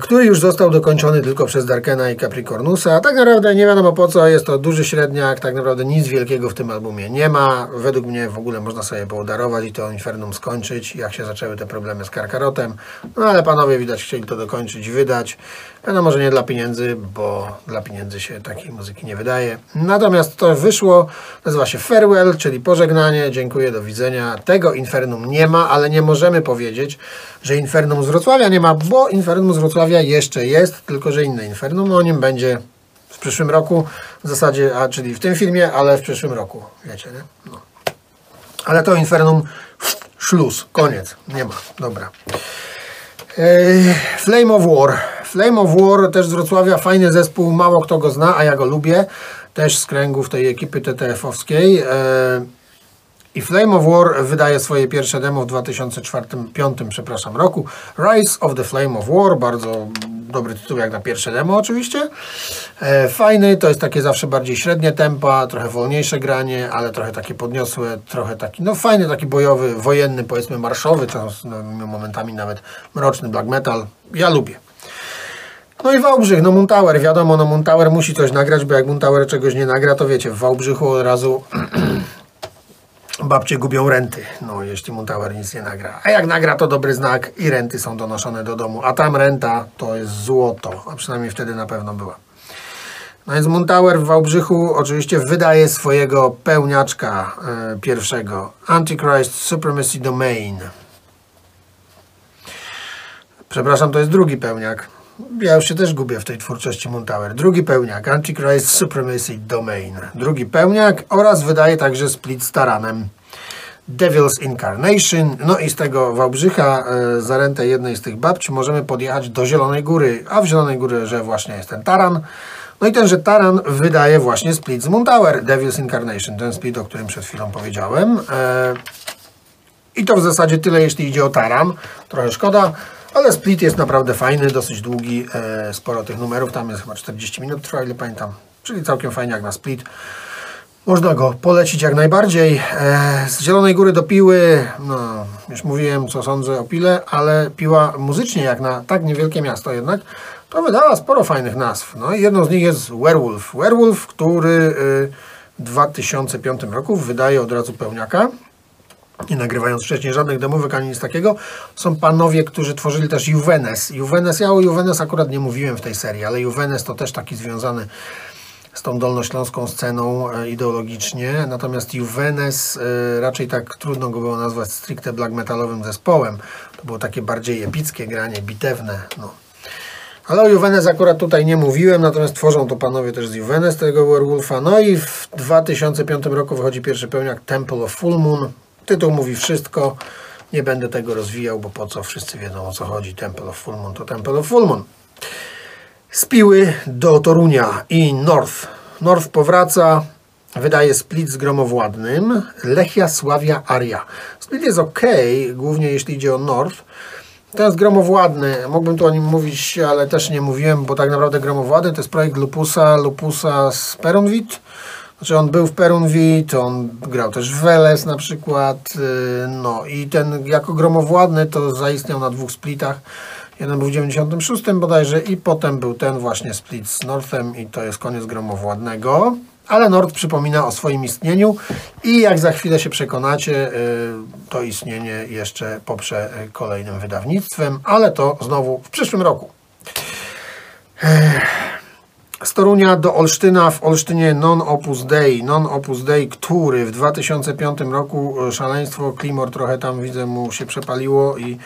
który już został dokończony tylko przez Darkena i Capricornusa. Tak naprawdę nie wiadomo po co, jest to duży średniak, tak naprawdę nic wielkiego w tym albumie nie ma. Według mnie w ogóle można sobie podarować i to Infernum skończyć, jak się zaczęły te problemy z Karkarotem. No ale panowie widać chcieli to dokończyć i wydać. No może nie dla pieniędzy, bo dla pieniędzy się takiej muzyki nie wydaje. Natomiast to wyszło, nazywa się Farewell, czyli pożegnanie, dziękuję, do widzenia. Tego Infernum nie ma, ale nie możemy powiedzieć, że Infernum z Wrocławia nie ma, bo Infernum z Wrocławia jeszcze jest, tylko że inne Infernum, o nim będzie w przyszłym roku, w zasadzie, a czyli w tym filmie, ale w przyszłym roku, wiecie, nie? No. Ale to Infernum, szluz, koniec, nie ma, dobra. Flame of War. Flame of War też z Wrocławia, fajny zespół, mało kto go zna, a ja go lubię, też z kręgów tej ekipy TTF-owskiej. I Flame of War wydaje swoje pierwsze demo w 2004-2005 przepraszam, roku. Rise of the Flame of War, bardzo dobry tytuł jak na pierwsze demo oczywiście. E, fajny, to jest takie zawsze bardziej średnie tempa, trochę wolniejsze granie, ale trochę takie podniosłe, trochę taki, no fajny, taki bojowy, wojenny, powiedzmy marszowy, czas, no, momentami nawet mroczny black metal. Ja lubię. No i Wałbrzych, no Muntower, wiadomo, no Muntower musi coś nagrać, bo jak Muntower czegoś nie nagra, to wiecie, w Wałbrzychu od razu babcie gubią renty, no jeśli Muntower nic nie nagra. A jak nagra to dobry znak i renty są donoszone do domu, a tam renta to jest złoto, a przynajmniej wtedy na pewno była. No więc Muntower w Wałbrzychu oczywiście wydaje swojego pełniaczka e, pierwszego, Antichrist Supremacy Domain. Przepraszam, to jest drugi pełniak. Ja już się też gubię w tej twórczości Muntower. Drugi pełniak, Antichrist Supremacy Domain. Drugi pełniak oraz wydaje także split z taranem. Devil's Incarnation. No i z tego Wałbrzycha, e, za rentę jednej z tych babci, możemy podjechać do Zielonej Góry. A w Zielonej Górze właśnie jest ten taran. No i tenże taran wydaje właśnie split z Muntower, Devil's Incarnation. Ten split, o którym przed chwilą powiedziałem. E, I to w zasadzie tyle, jeśli idzie o taran. Trochę szkoda. Ale split jest naprawdę fajny, dosyć długi, e, sporo tych numerów, tam jest chyba 40 minut trwa, ile pamiętam, czyli całkiem fajnie jak na split. Można go polecić jak najbardziej. E, z Zielonej Góry do Piły, no już mówiłem co sądzę o Pile, ale Piła muzycznie jak na tak niewielkie miasto jednak, to wydała sporo fajnych nazw. No i jedną z nich jest Werewolf. Werewolf, który w 2005 roku wydaje od razu pełniaka nie nagrywając wcześniej żadnych demówek ani nic takiego, są panowie, którzy tworzyli też Juvenes. Juvenes, ja o Juvenes akurat nie mówiłem w tej serii, ale Juvenes to też taki związany z tą dolnośląską sceną e, ideologicznie, natomiast Juvenes e, raczej tak trudno go było nazwać stricte black metalowym zespołem. To było takie bardziej epickie granie, bitewne. No. Ale o Juvenes akurat tutaj nie mówiłem, natomiast tworzą to panowie też z Juvenes, tego Werewolfa. No i w 2005 roku wychodzi pierwszy pełniak Temple of Full Moon, Tytuł mówi wszystko. Nie będę tego rozwijał, bo po co? Wszyscy wiedzą o co chodzi. Temple of Full Moon to Temple of Full Moon. Spiły do Torunia i North. North powraca, wydaje split z gromowładnym. Lechia Sławia Aria. Split jest ok, głównie jeśli idzie o North. Jest gromowładny, mógłbym tu o nim mówić, ale też nie mówiłem, bo tak naprawdę gromowładny to jest projekt Lupusa, Lupusa z Perunwit. Znaczy on był w Perunvit, on grał też w Weles na przykład, y, no i ten jako gromowładny to zaistniał na dwóch splitach. Jeden był w 96 bodajże i potem był ten właśnie split z Northem i to jest koniec gromowładnego. Ale Nord przypomina o swoim istnieniu i jak za chwilę się przekonacie, y, to istnienie jeszcze poprze kolejnym wydawnictwem, ale to znowu w przyszłym roku. Z Torunia do Olsztyna, w Olsztynie Non Opus Dei. Non Opus Dei, który w 2005 roku e, szaleństwo, Klimor trochę tam widzę mu się przepaliło i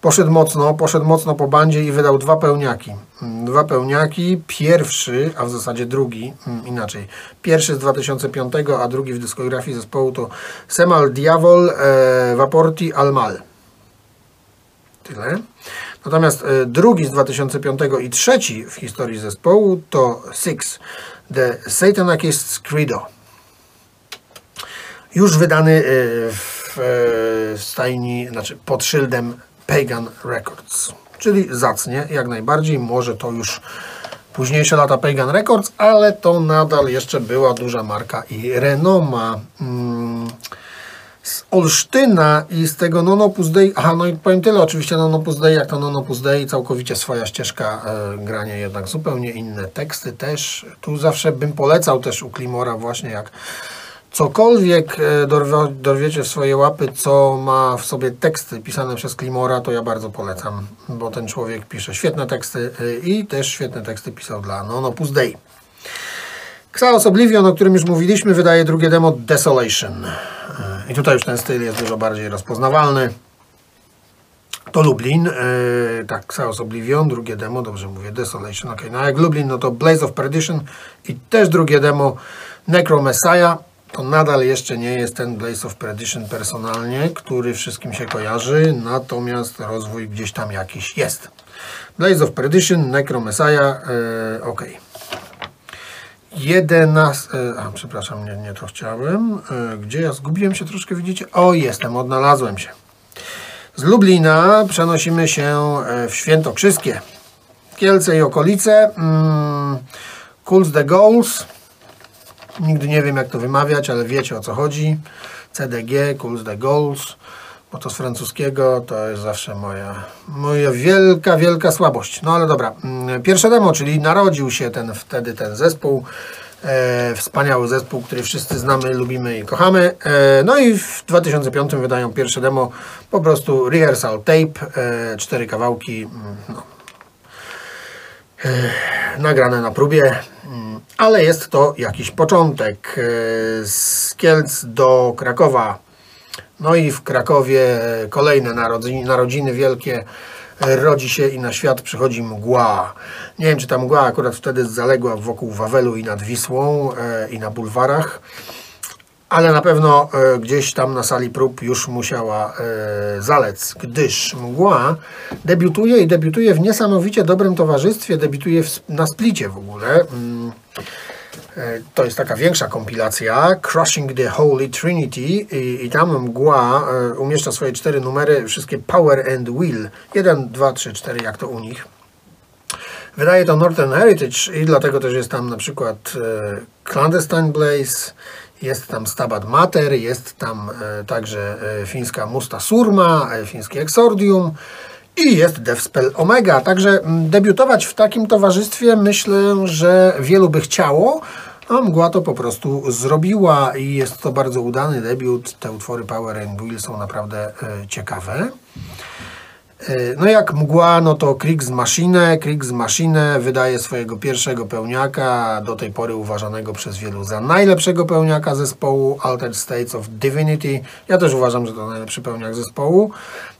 poszedł mocno, poszedł mocno po bandzie i wydał dwa pełniaki. Mm, Dwa pełniaki, pierwszy, a w zasadzie drugi, mm, inaczej. Pierwszy z 2005, a drugi w dyskografii zespołu to Semal Diavol e, Vaporti al Mal. Tyle. Natomiast e, drugi z 2005 i trzeci w historii zespołu to Six, The Satanist's Credo. Już wydany e, e, w stajni, znaczy pod szyldem Pagan Records. Czyli zacnie, jak najbardziej. Może to już późniejsze lata Pagan Records, ale to nadal jeszcze była duża marka i renoma. Mm z Olsztyna i z tego Non Opus Dei, aha, no i powiem tyle, oczywiście Non Opus Dei, jak to Non Opus Dei, całkowicie swoja ścieżka e, grania, jednak zupełnie inne teksty też. Tu zawsze bym polecał też u Klimora właśnie jak cokolwiek e, dorwiecie w swoje łapy, co ma w sobie teksty pisane przez Klimora, to ja bardzo polecam, bo ten człowiek pisze świetne teksty e, i też świetne teksty pisał dla Non Opus Dei. Xaos Oblivion, o którym już mówiliśmy, wydaje drugie demo Desolation. I tutaj już ten styl jest dużo bardziej rozpoznawalny. To Lublin, yy, tak, Xaos Oblivion, drugie demo, dobrze mówię, Desolation, ok. No jak Lublin, no to Blaze of Perdition i też drugie demo Necro Messiah. To nadal jeszcze nie jest ten Blaze of Perdition personalnie, który wszystkim się kojarzy, natomiast rozwój gdzieś tam jakiś jest. Blaze of Perdition, Necro Messiah, yy, ok. 11. A, przepraszam, nie, nie to chciałem. E, Gdzie ja zgubiłem się troszkę, widzicie? O, jestem, odnalazłem się. Z Lublina przenosimy się e, w Świętokrzyskie. Kielce i okolice. Mm, Cools the Goals. Nigdy nie wiem, jak to wymawiać, ale wiecie o co chodzi. CDG, Cools the Goals. To z francuskiego to jest zawsze moja, moja wielka, wielka słabość. No ale dobra. Mm, Pierwsze demo, czyli narodził się ten wtedy ten zespół. E, wspaniały zespół, który wszyscy znamy, lubimy i kochamy. E, no i w 2005 wydają pierwsze demo, po prostu rehearsal tape, e, cztery kawałki, mm, no, e, nagrane na próbie, mm, ale jest to jakiś początek. E, z Kielc do Krakowa no i w Krakowie e, kolejne narodziny, narodziny wielkie e, rodzi się i na świat przychodzi mgła. Nie wiem, czy ta mgła akurat wtedy zaległa wokół Wawelu i nad Wisłą e, i na bulwarach, ale na pewno gdzieś tam na sali prób już musiała zalec, gdyż mgła debiutuje i debiutuje w niesamowicie dobrym towarzystwie, debiutuje na splicie w ogóle. E, To jest taka większa kompilacja, Crushing the Holy Trinity i, i tam mgła e, umieszcza swoje cztery numery, wszystkie Power and Will. 1, 2, 3, 4, jak to u nich. Wydaje to Northern Heritage i dlatego też jest tam na przykład e, Clandestine Blaze, jest tam Stabat Mater, jest tam także fińska Musta Surma, fińskie Exordium i jest Deathspell Omega. Także debiutować w takim towarzystwie myślę, że wielu by chciało, a Mgła to po prostu zrobiła i jest to bardzo udany debiut. Te utwory Power and Will są naprawdę e, ciekawe. E, No jak mgła, no to Kriegs Machine. Kriegs Machine wydaje swojego pierwszego pełniaka, do tej pory uważanego przez wielu za najlepszego pełniaka zespołu Altered States of Divinity. Ja też uważam, że to najlepszy pełniak zespołu.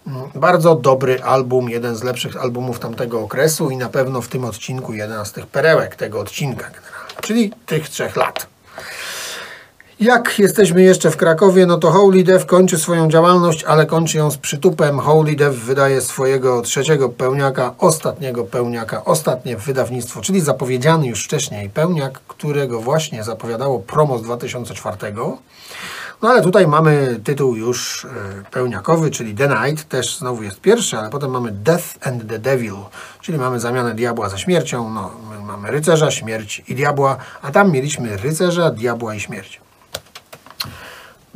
Mm, Bardzo dobry album, jeden z lepszych albumów tamtego okresu i na pewno w tym odcinku jeden z tych perełek tego odcinka czyli tych trzech lat. Jak jesteśmy jeszcze w Krakowie, no to Holy Dev kończy swoją działalność, ale kończy ją z przytupem. Holy Dev wydaje swojego trzeciego pełniaka, ostatniego pełniaka, ostatnie wydawnictwo, czyli zapowiedziany już wcześniej pełniak, którego właśnie zapowiadało promo z 2004. No ale tutaj mamy tytuł już e, pełniakowy, czyli The Night, też znowu jest pierwszy, ale potem mamy Death and the Devil, czyli mamy zamianę diabła za śmiercią, no my mamy rycerza, śmierć i diabła, a tam mieliśmy rycerza, diabła i śmierć.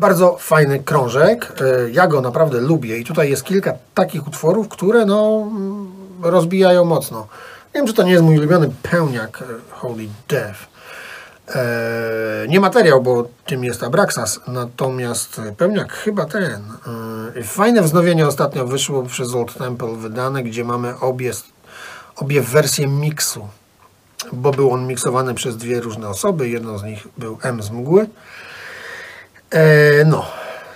Bardzo fajny krążek. E, Ja go naprawdę lubię i tutaj jest kilka takich utworów, które no, mm, rozbijają mocno. Nie wiem, czy to nie jest mój ulubiony pełniak e, Holy Death. E, Nie materiał, bo tym jest Abraxas, natomiast pełniak chyba ten. E, Fajne wznowienie ostatnio wyszło przez Old Temple wydane, gdzie mamy obie, obie wersje miksu. bo był on miksowany przez dwie różne osoby. Jedną z nich był M z mgły. E, no,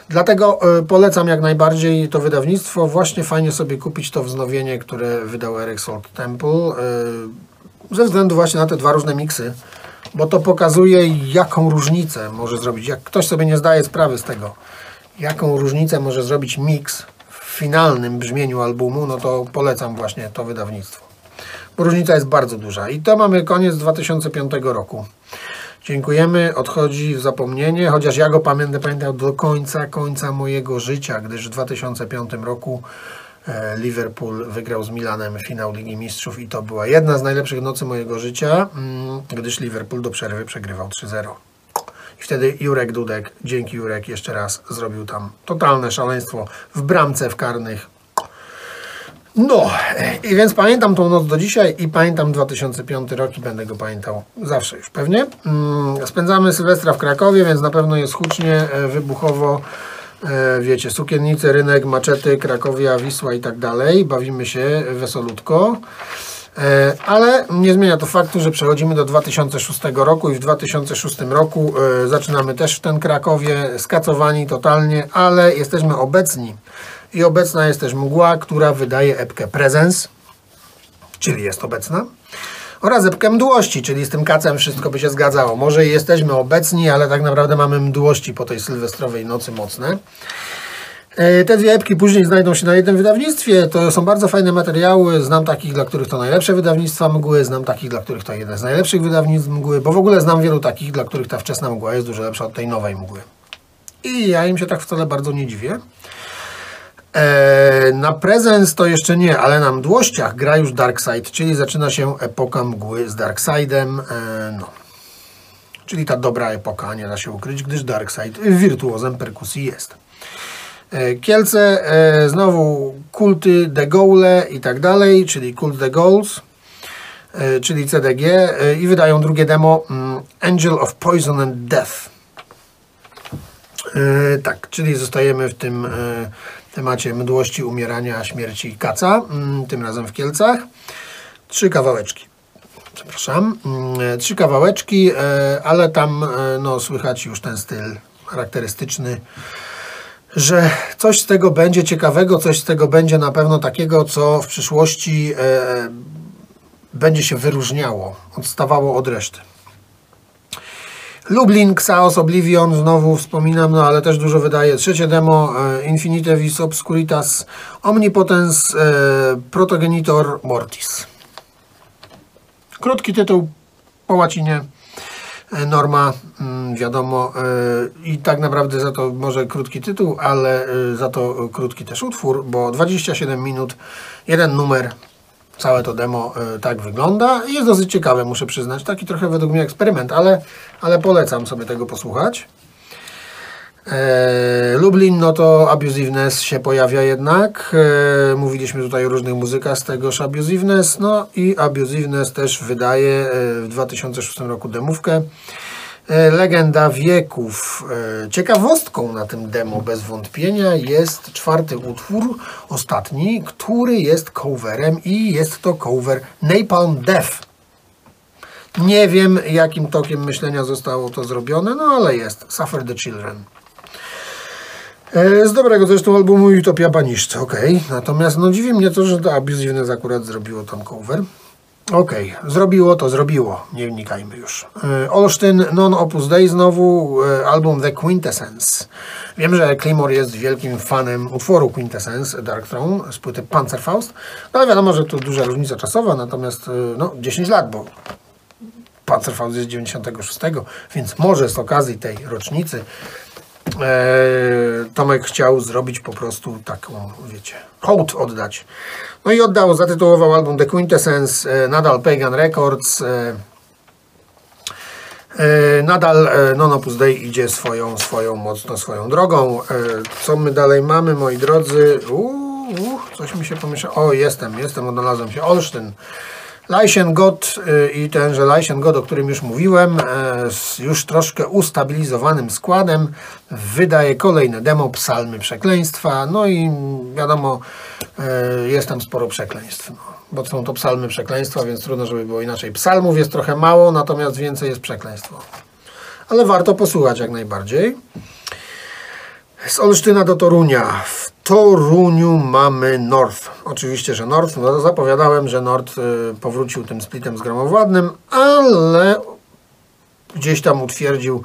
dlatego e, polecam jak najbardziej to wydawnictwo. Właśnie fajnie sobie kupić to wznowienie, które wydał Eric Salt Temple. E, ze względu właśnie na te dwa różne miksy, bo to pokazuje, jaką różnicę może zrobić. Jak ktoś sobie nie zdaje sprawy z tego, jaką różnicę może zrobić miks w finalnym brzmieniu albumu, no to polecam właśnie to wydawnictwo. Bo różnica jest bardzo duża. I to mamy koniec 2005 roku. Dziękujemy, odchodzi w zapomnienie, chociaż ja go pamiętam, pamiętam do końca, końca mojego życia, gdyż w 2005 roku e, Liverpool wygrał z Milanem finał Ligi Mistrzów i to była jedna z najlepszych nocy mojego życia, mm, gdyż Liverpool do przerwy przegrywał 3-0. I wtedy Jurek Dudek, dzięki Jurek jeszcze raz zrobił tam totalne szaleństwo w bramce w karnych. No, i więc pamiętam tą noc do dzisiaj i pamiętam 2005 rok i będę go pamiętał zawsze już pewnie. Mm, Spędzamy Sylwestra w Krakowie, więc na pewno jest hucznie, e, wybuchowo. E, Wiecie, sukiennice, rynek, maczety, Krakowia, Wisła i tak dalej. Bawimy się wesolutko. E, Ale nie zmienia to faktu, że przechodzimy do 2006 roku i w 2006 roku zaczynamy też w ten Krakowie, skacowani totalnie, ale jesteśmy obecni. I obecna jest też mgła, która wydaje epkę Presence, czyli jest obecna, oraz epkę mdłości, czyli z tym kacem wszystko by się zgadzało. Może jesteśmy obecni, ale tak naprawdę mamy mdłości po tej sylwestrowej nocy mocne. E, Te dwie epki później znajdą się na jednym wydawnictwie. To są bardzo fajne materiały. Znam takich, dla których to najlepsze wydawnictwa mgły, znam takich, dla których to jedne z najlepszych wydawnictw mgły, bo w ogóle znam wielu takich, dla których ta wczesna mgła jest dużo lepsza od tej nowej mgły. I ja im się tak wcale bardzo nie dziwię. E, na prezens to jeszcze nie, ale na mdłościach gra już Darkseid, czyli zaczyna się epoka mgły z Darkseidem. E, no. Czyli ta dobra epoka, nie da się ukryć, gdyż Darkseid wirtuozem perkusji jest. E, Kielce, e, znowu kulty De Gaulle i tak dalej, czyli kult The Gauls, e, czyli CDG e, i wydają drugie demo mm, Angel of Poison and Death. Tak, czyli zostajemy w tym temacie mdłości, umierania, śmierci i kaca, mm, tym razem w Kielcach. Trzy kawałeczki. Przepraszam. Mm, Trzy kawałeczki, e, ale tam e, no, słychać już ten styl charakterystyczny, że coś z tego będzie ciekawego, coś z tego będzie na pewno takiego, co w przyszłości e, będzie się wyróżniało, odstawało od reszty. Lublin, Xaos, Oblivion, znowu wspominam, no ale też dużo wydaje. Trzecie demo, e, Infinite Vis Obscuritas, Omnipotens, e, Protogenitor Mortis. Krótki tytuł po łacinie, e, norma, mm, wiadomo, i tak naprawdę za to może krótki tytuł, ale za to krótki też utwór, bo 27 minut, jeden numer, całe to demo e, tak wygląda. Jest dosyć ciekawe, muszę przyznać. Taki trochę według mnie eksperyment, ale, ale polecam sobie tego posłuchać. E, Lublin, no to abusiveness się pojawia jednak. E, mówiliśmy tutaj o różnych muzykach z tegoż abusiveness. No i abusiveness też wydaje w 2006 roku demówkę. E, Legenda wieków. E, Ciekawostką na tym demo bez wątpienia jest czwarty utwór, ostatni, który jest coverem i jest to cover Napalm Death. Nie wiem jakim tokiem myślenia zostało to zrobione, no ale jest. Suffer the Children. E, Z dobrego zresztą albumu Utopia Banished, okej. Natomiast no dziwi mnie to, że to Abusiveness akurat zrobiło tam cover. Okej, zrobiło to, zrobiło. Nie wnikajmy już. E, Olsztyn, Non Opus Dei znowu, e, album The Quintessence. Wiem, że Claymore jest wielkim fanem utworu Quintessence, Dark Throne, z płyty Panzerfaust. No ale wiadomo, że to duża różnica czasowa, natomiast e, no 10 lat, bo Panzerfaust jest z 96, więc może z okazji tej rocznicy Tomek chciał zrobić po prostu taką, wiecie, hołd oddać. No i oddał, zatytułował album The Quintessence, e, nadal Pagan Records, e, e, nadal e, Non Opus Dei idzie swoją, swoją, mocno swoją drogą. E, co my dalej mamy, moi drodzy? Uuu, uu, coś mi się pomieszało. O, jestem, jestem, odnalazłem się. Olsztyn. Lajsien God y, i tenże Lajsien God, o którym już mówiłem, e, z już troszkę ustabilizowanym składem, wydaje kolejne demo Psalmy Przekleństwa. No i wiadomo, E, Jest tam sporo przekleństw, no, bo są to psalmy przekleństwa, więc trudno, żeby było inaczej. Psalmów jest trochę mało, natomiast więcej jest przekleństwo. Ale warto posłuchać jak najbardziej. Z Olsztyna do Torunia. Toruniu mamy North. Oczywiście, że North. No, zapowiadałem, że North y, powrócił tym splitem zgromowładnym, ale gdzieś tam utwierdził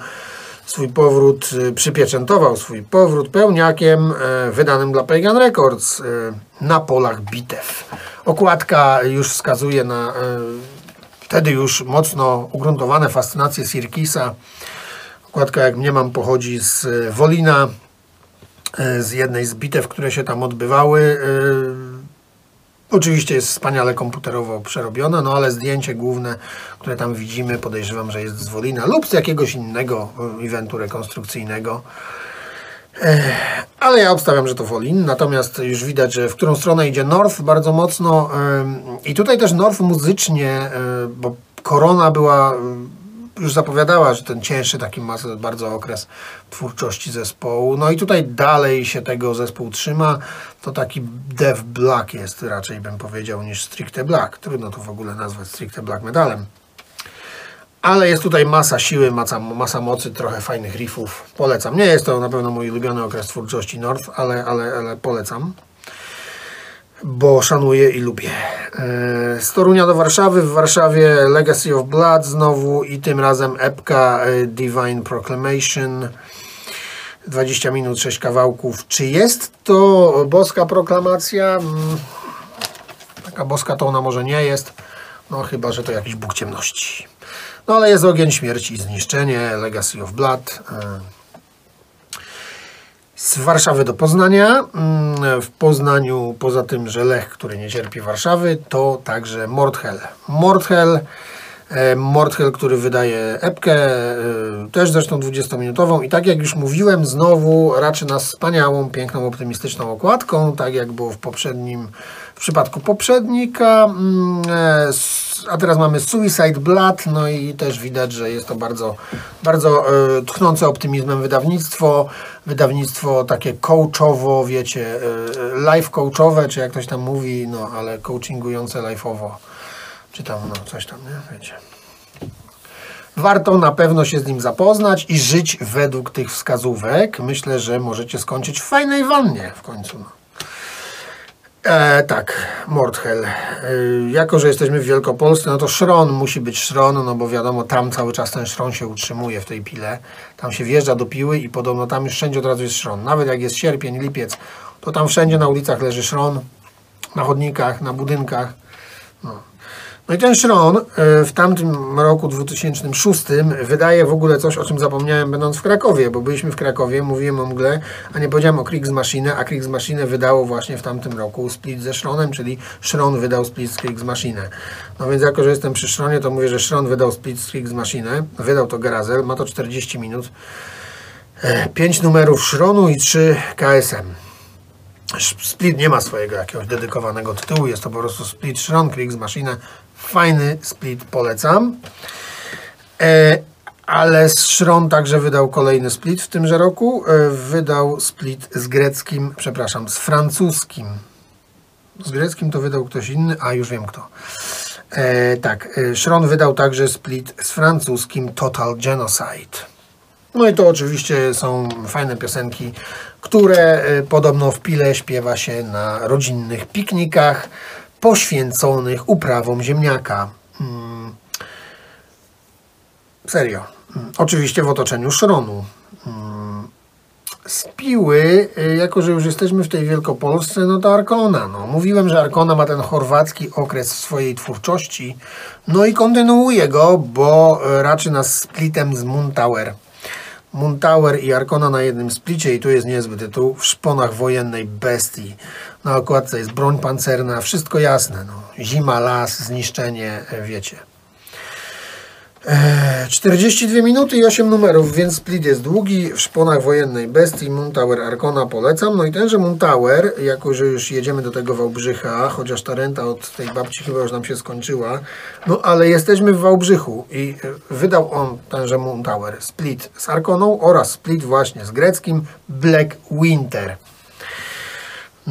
swój powrót, y, przypieczętował swój powrót pełniakiem y, wydanym dla Pagan Records na polach bitew. Okładka już wskazuje na wtedy już mocno ugruntowane fascynacje Sirkisa. Okładka, jak mnie mam, pochodzi z Wolina, z jednej z bitew, które się tam odbywały. y, Oczywiście jest wspaniale komputerowo przerobiona, no ale zdjęcie główne, które tam widzimy, podejrzewam, że jest z Wolina lub z jakiegoś innego y, eventu rekonstrukcyjnego. Ale ja obstawiam, że to Wolin, natomiast już widać, że w którą stronę idzie North bardzo mocno i tutaj też North muzycznie, bo Korona była, już zapowiadała, że ten cięższy taki ma bardzo okres twórczości zespołu, no i tutaj dalej się tego zespół trzyma, to taki Dev Black jest raczej bym powiedział niż Stricte Black, trudno to w ogóle nazwać Stricte Black Metalem. Ale jest tutaj masa siły, masa, masa mocy, trochę fajnych riffów. Polecam. Nie jest to na pewno mój ulubiony okres twórczości North, ale, ale, ale polecam. Bo szanuję i lubię. E, Z Torunia do Warszawy. W Warszawie Legacy of Blood znowu i tym razem epka e, Divine Proclamation. 20 minut, 6 kawałków. Czy jest to boska proklamacja? Mm, Taka boska to ona może nie jest. No chyba, że to jakiś Bóg ciemności. No ale jest ogień śmierci i zniszczenie, Legacy of Blood. Z Warszawy do Poznania. Mm, W Poznaniu, poza tym, że Lech, który nie cierpi Warszawy, to także Mordhel. Mordhel, e, Mordhel, który wydaje epkę, e, też zresztą 20-minutową i tak jak już mówiłem, znowu raczy nas wspaniałą, piękną, optymistyczną okładką, tak jak było w poprzednim, w przypadku poprzednika. Mm, e, A teraz mamy Suicide Blood, no i też widać, że jest to bardzo, bardzo tchnące optymizmem wydawnictwo. Wydawnictwo takie coachowo, wiecie, live coachowe, czy jak ktoś tam mówi, no ale coachingujące live'owo. Czy tam, no coś tam, nie? Wiecie. Warto na pewno się z nim zapoznać i żyć według tych wskazówek. Myślę, że możecie skończyć w fajnej wannie w końcu. No. E, tak, Mordhel. E, jako, że jesteśmy w Wielkopolsce, no to szron musi być szron, no bo wiadomo, tam cały czas ten szron się utrzymuje w tej pile. Tam się wjeżdża do piły i podobno tam już wszędzie od razu jest szron. Nawet jak jest sierpień, lipiec, to tam wszędzie na ulicach leży szron, na chodnikach, na budynkach. No. No i ten Szron e, w tamtym roku 2006 wydaje w ogóle coś, o czym zapomniałem będąc w Krakowie, bo byliśmy w Krakowie, mówiłem o mgle, a nie powiedziałem o Kriegsmaschine, a Kriegsmaschine wydało właśnie w tamtym roku split ze Szronem, czyli Szron wydał split z Kriegsmaschine. No więc jako, że jestem przy Szronie, to mówię, że Szron wydał split z Kriegsmaschine, wydał to Garazel, ma to 40 minut, 5 numerów Szronu i 3 KSM. Split nie ma swojego jakiegoś dedykowanego tytułu, jest to po prostu Split Shron Kriegsmaschine. Fajny split, polecam. E, ale Shron także wydał kolejny split w tymże roku. E, wydał split z greckim, przepraszam, z francuskim. Z greckim to wydał ktoś inny, a już wiem kto. E, tak, e, Shron wydał także split z francuskim Total Genocide. No i to oczywiście są fajne piosenki, które y, podobno w Pile śpiewa się na rodzinnych piknikach poświęconych uprawom ziemniaka. Mm. Serio. Mm. Oczywiście w otoczeniu szronu. Mm. Z Piły, y, jako że już jesteśmy w tej Wielkopolsce, no to Arkona. No. Mówiłem, że Arkona ma ten chorwacki okres swojej twórczości. No i kontynuuje go, bo y, raczy nas splitem z Moontower. Moontower i Arkona na jednym splicie i tu jest niezły tytuł w szponach wojennej bestii. Na okładce jest broń pancerna, wszystko jasne. No. Zima, las, zniszczenie, wiecie. E, 42 minuty i 8 numerów, więc split jest długi. W szponach wojennej bestii Moontower Arkona polecam. No i tenże Moontower, jako że już jedziemy do tego Wałbrzycha, chociaż ta renta od tej babci chyba już nam się skończyła, no ale jesteśmy w Wałbrzychu i e, wydał on tenże Moontower split z Arkoną oraz split właśnie z greckim Black Winter.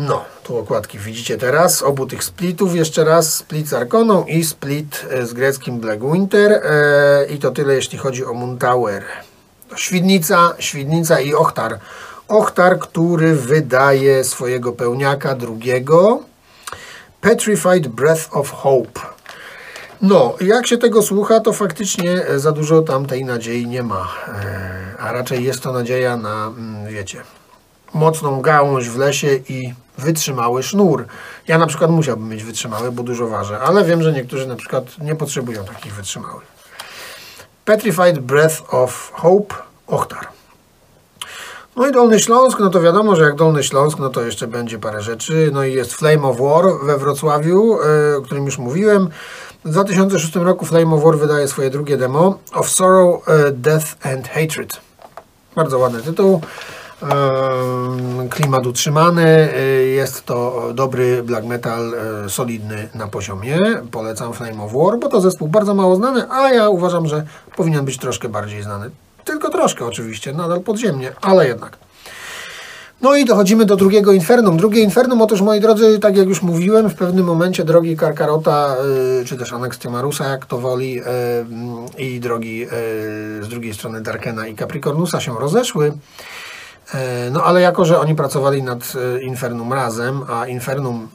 No, tu okładki widzicie teraz, obu tych splitów, jeszcze raz split z Arkoną i split e, z greckim Black Winter e, i to tyle jeśli chodzi o Moontower. Świdnica, Świdnica i Ochtar. Ochtar, który wydaje swojego pełniaka drugiego Petrified Breath of Hope. No, jak się tego słucha, to faktycznie za dużo tam tej nadziei nie ma. E, a raczej jest to nadzieja na, mm, wiecie, mocną gałąź w lesie i wytrzymały sznur. Ja na przykład musiałbym mieć wytrzymały, bo dużo ważę, ale wiem, że niektórzy na przykład nie potrzebują takich wytrzymałych. Petrified Breath of Hope, Ochtar. No i Dolny Śląsk, no to wiadomo, że jak Dolny Śląsk, no to jeszcze będzie parę rzeczy. No i jest Flame of War we Wrocławiu, yy, o którym już mówiłem. W 2006 roku Flame of War wydaje swoje drugie demo Of Sorrow, yy, Death and Hatred. Bardzo ładny tytuł. Klimat utrzymany, jest to dobry black metal, solidny na poziomie. Polecam Flame of War, bo to zespół bardzo mało znany, a ja uważam, że powinien być troszkę bardziej znany. Tylko troszkę oczywiście, nadal podziemnie, ale jednak. No i dochodzimy do drugiego Infernum. Drugie Infernum, otóż moi drodzy, tak jak już mówiłem, w pewnym momencie drogi Karkarota, yy, czy też Anextiomarusa, jak to woli, yy, i drogi z drugiej strony Darkena i Capricornusa się rozeszły. No ale jako, że oni pracowali nad Infernum razem, a Infernum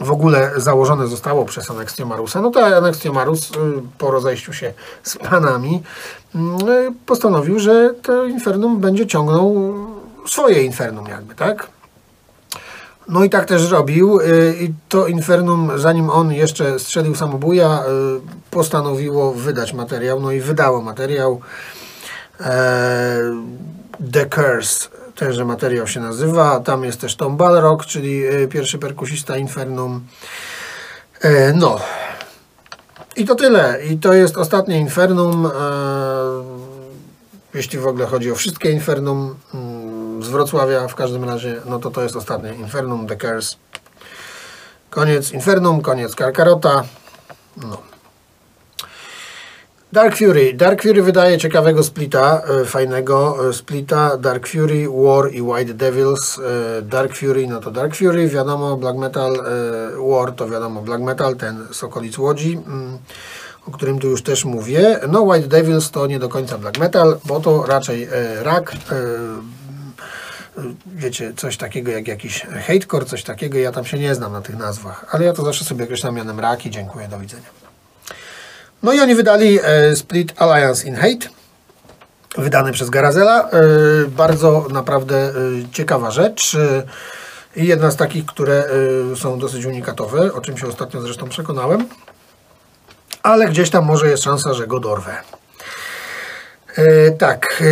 w ogóle założone zostało przez Anextiomarusa, no to Anextiomarus po rozejściu się z panami postanowił, że to Infernum będzie ciągnął swoje Infernum jakby, tak? No i tak też robił i to Infernum, zanim on jeszcze strzelił samobuja, postanowiło wydać materiał, no i wydało materiał The Curse, tenże materiał się nazywa, tam jest też Tom Balrog, czyli pierwszy perkusista Infernum. No, i to tyle. I to jest ostatnie Infernum. E, jeśli w ogóle chodzi o wszystkie Infernum mm, z Wrocławia, w każdym razie, no to to jest ostatnie Infernum The Curse. Koniec Infernum, koniec Karkarota. No. Dark Fury. Dark Fury wydaje ciekawego splita, e, fajnego e, splita. Dark Fury, War i White Devils. E, Dark Fury, no to Dark Fury, wiadomo, Black Metal. War to wiadomo, Black Metal, ten z okolic Łodzi, mm, o którym tu już też mówię. No White Devils to nie do końca Black Metal, bo to raczej rak wiecie, coś takiego jak jakiś hatecore, coś takiego, ja tam się nie znam na tych nazwach, ale ja to zawsze sobie określam mianem raki, dziękuję, do widzenia. No i oni wydali e, Split Alliance in Hate, wydany przez Garazela. E, bardzo naprawdę e, ciekawa rzecz i jedna z takich, które są dosyć unikatowe, o czym się ostatnio zresztą przekonałem. Ale gdzieś tam może jest szansa, że go dorwę. E, tak, e,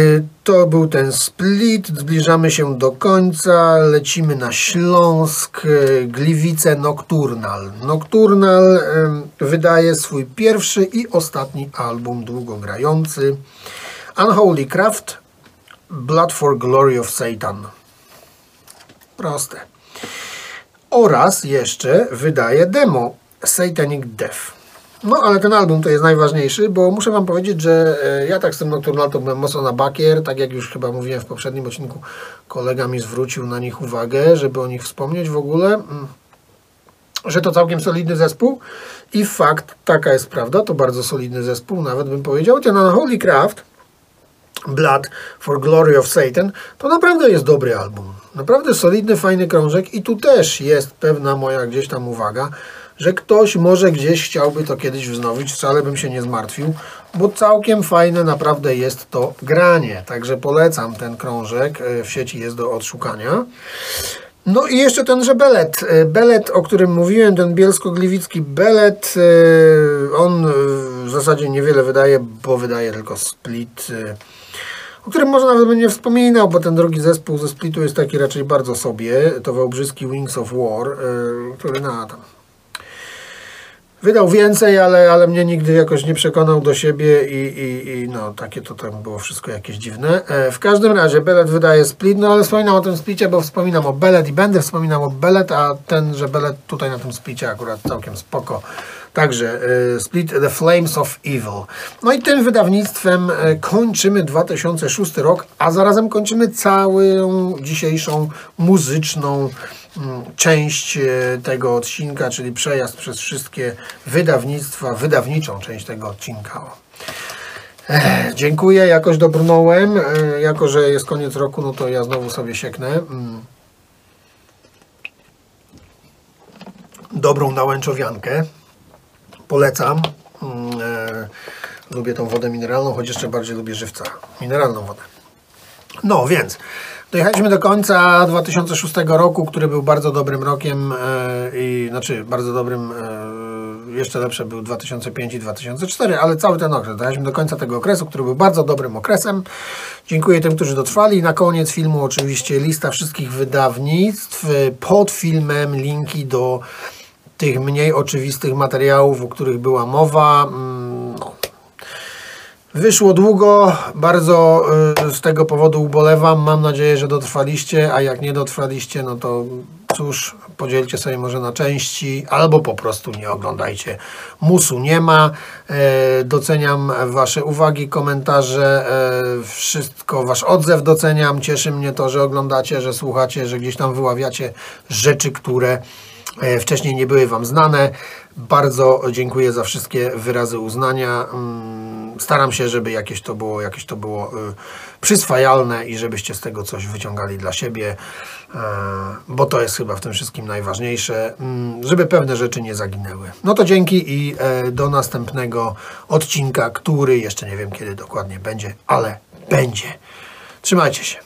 to był ten split. Zbliżamy się do końca. Lecimy na Śląsk. E, Gliwice Nocturnal. Nocturnal wydaje swój pierwszy i ostatni album długogrający. Unholy Craft. Blood for Glory of Satan. Proste. Oraz jeszcze wydaje demo Satanic Death. No, ale ten album to jest najważniejszy, bo muszę Wam powiedzieć, że e, ja tak z tym Nocturnalto byłem mocno na bakier, tak jak już chyba mówiłem w poprzednim odcinku, kolega mi zwrócił na nich uwagę, żeby o nich wspomnieć w ogóle, mm, że to całkiem solidny zespół i fakt, taka jest prawda, to bardzo solidny zespół, nawet bym powiedział. Ten Holy Craft, Blood for Glory of Satan, to naprawdę jest dobry album. Naprawdę solidny, fajny krążek i tu też jest pewna moja gdzieś tam uwaga, że ktoś może gdzieś chciałby to kiedyś wznowić, wcale bym się nie zmartwił, bo całkiem fajne naprawdę jest to granie. Także polecam ten krążek, e, w sieci jest do odszukania. No i jeszcze tenże belet. E, belet, o którym mówiłem, ten bielsko-gliwicki belet, e, on w zasadzie niewiele wydaje, bo wydaje tylko split, o którym może nawet bym nie wspominał, bo ten drugi zespół ze splitu jest taki raczej bardzo sobie. To Wałbrzyski Wings of War, który na tam Wydał więcej, ale, ale mnie nigdy jakoś nie przekonał do siebie i, i, i no takie to tam było wszystko jakieś dziwne. E, w każdym razie Belet wydaje split, no ale wspominam o tym splicie, bo wspominam o Belet i będę wspominał o Belet, a ten, że Belet tutaj na tym splicie akurat całkiem spoko. Także e, Split The Flames of Evil. No i tym wydawnictwem e, kończymy 2006 rok, a zarazem kończymy całą dzisiejszą muzyczną część e, tego odcinka, czyli przejazd przez wszystkie wydawnictwa, wydawniczą część tego odcinka. Ech, dziękuję, jakoś dobrnąłem. E, Jako, że jest koniec roku, no to ja znowu sobie sieknę. Mm. Dobrą nałęczowiankę. Polecam. Mm, e, lubię tą wodę mineralną, choć jeszcze bardziej lubię żywca. Mineralną wodę. No więc, dojechaliśmy do końca 2006 roku, który był bardzo dobrym rokiem e, i znaczy bardzo dobrym, e, jeszcze lepsze był 2005 i 2004, ale cały ten okres, dojechaliśmy do końca tego okresu, który był bardzo dobrym okresem. Dziękuję tym, którzy dotrwali. Na koniec filmu oczywiście lista wszystkich wydawnictw. E, Pod filmem linki do tych mniej oczywistych materiałów, o których była mowa. No, Wyszło długo, bardzo y, z tego powodu ubolewam. Mam nadzieję, że dotrwaliście, a jak nie dotrwaliście, no to cóż, podzielcie sobie może na części, albo po prostu nie oglądajcie. Musu nie ma. E, doceniam Wasze uwagi, komentarze, e, wszystko, Wasz odzew doceniam. Cieszy mnie to, że oglądacie, że słuchacie, że gdzieś tam wyławiacie rzeczy, które e, wcześniej nie były Wam znane. Bardzo dziękuję za wszystkie wyrazy uznania. Staram się, żeby jakieś to było, jakieś to było y, przyswajalne i żebyście z tego coś wyciągali dla siebie, e, bo to jest chyba w tym wszystkim najważniejsze, mm, żeby pewne rzeczy nie zaginęły. No to dzięki i e, do następnego odcinka, który jeszcze nie wiem kiedy dokładnie będzie, ale będzie. Trzymajcie się.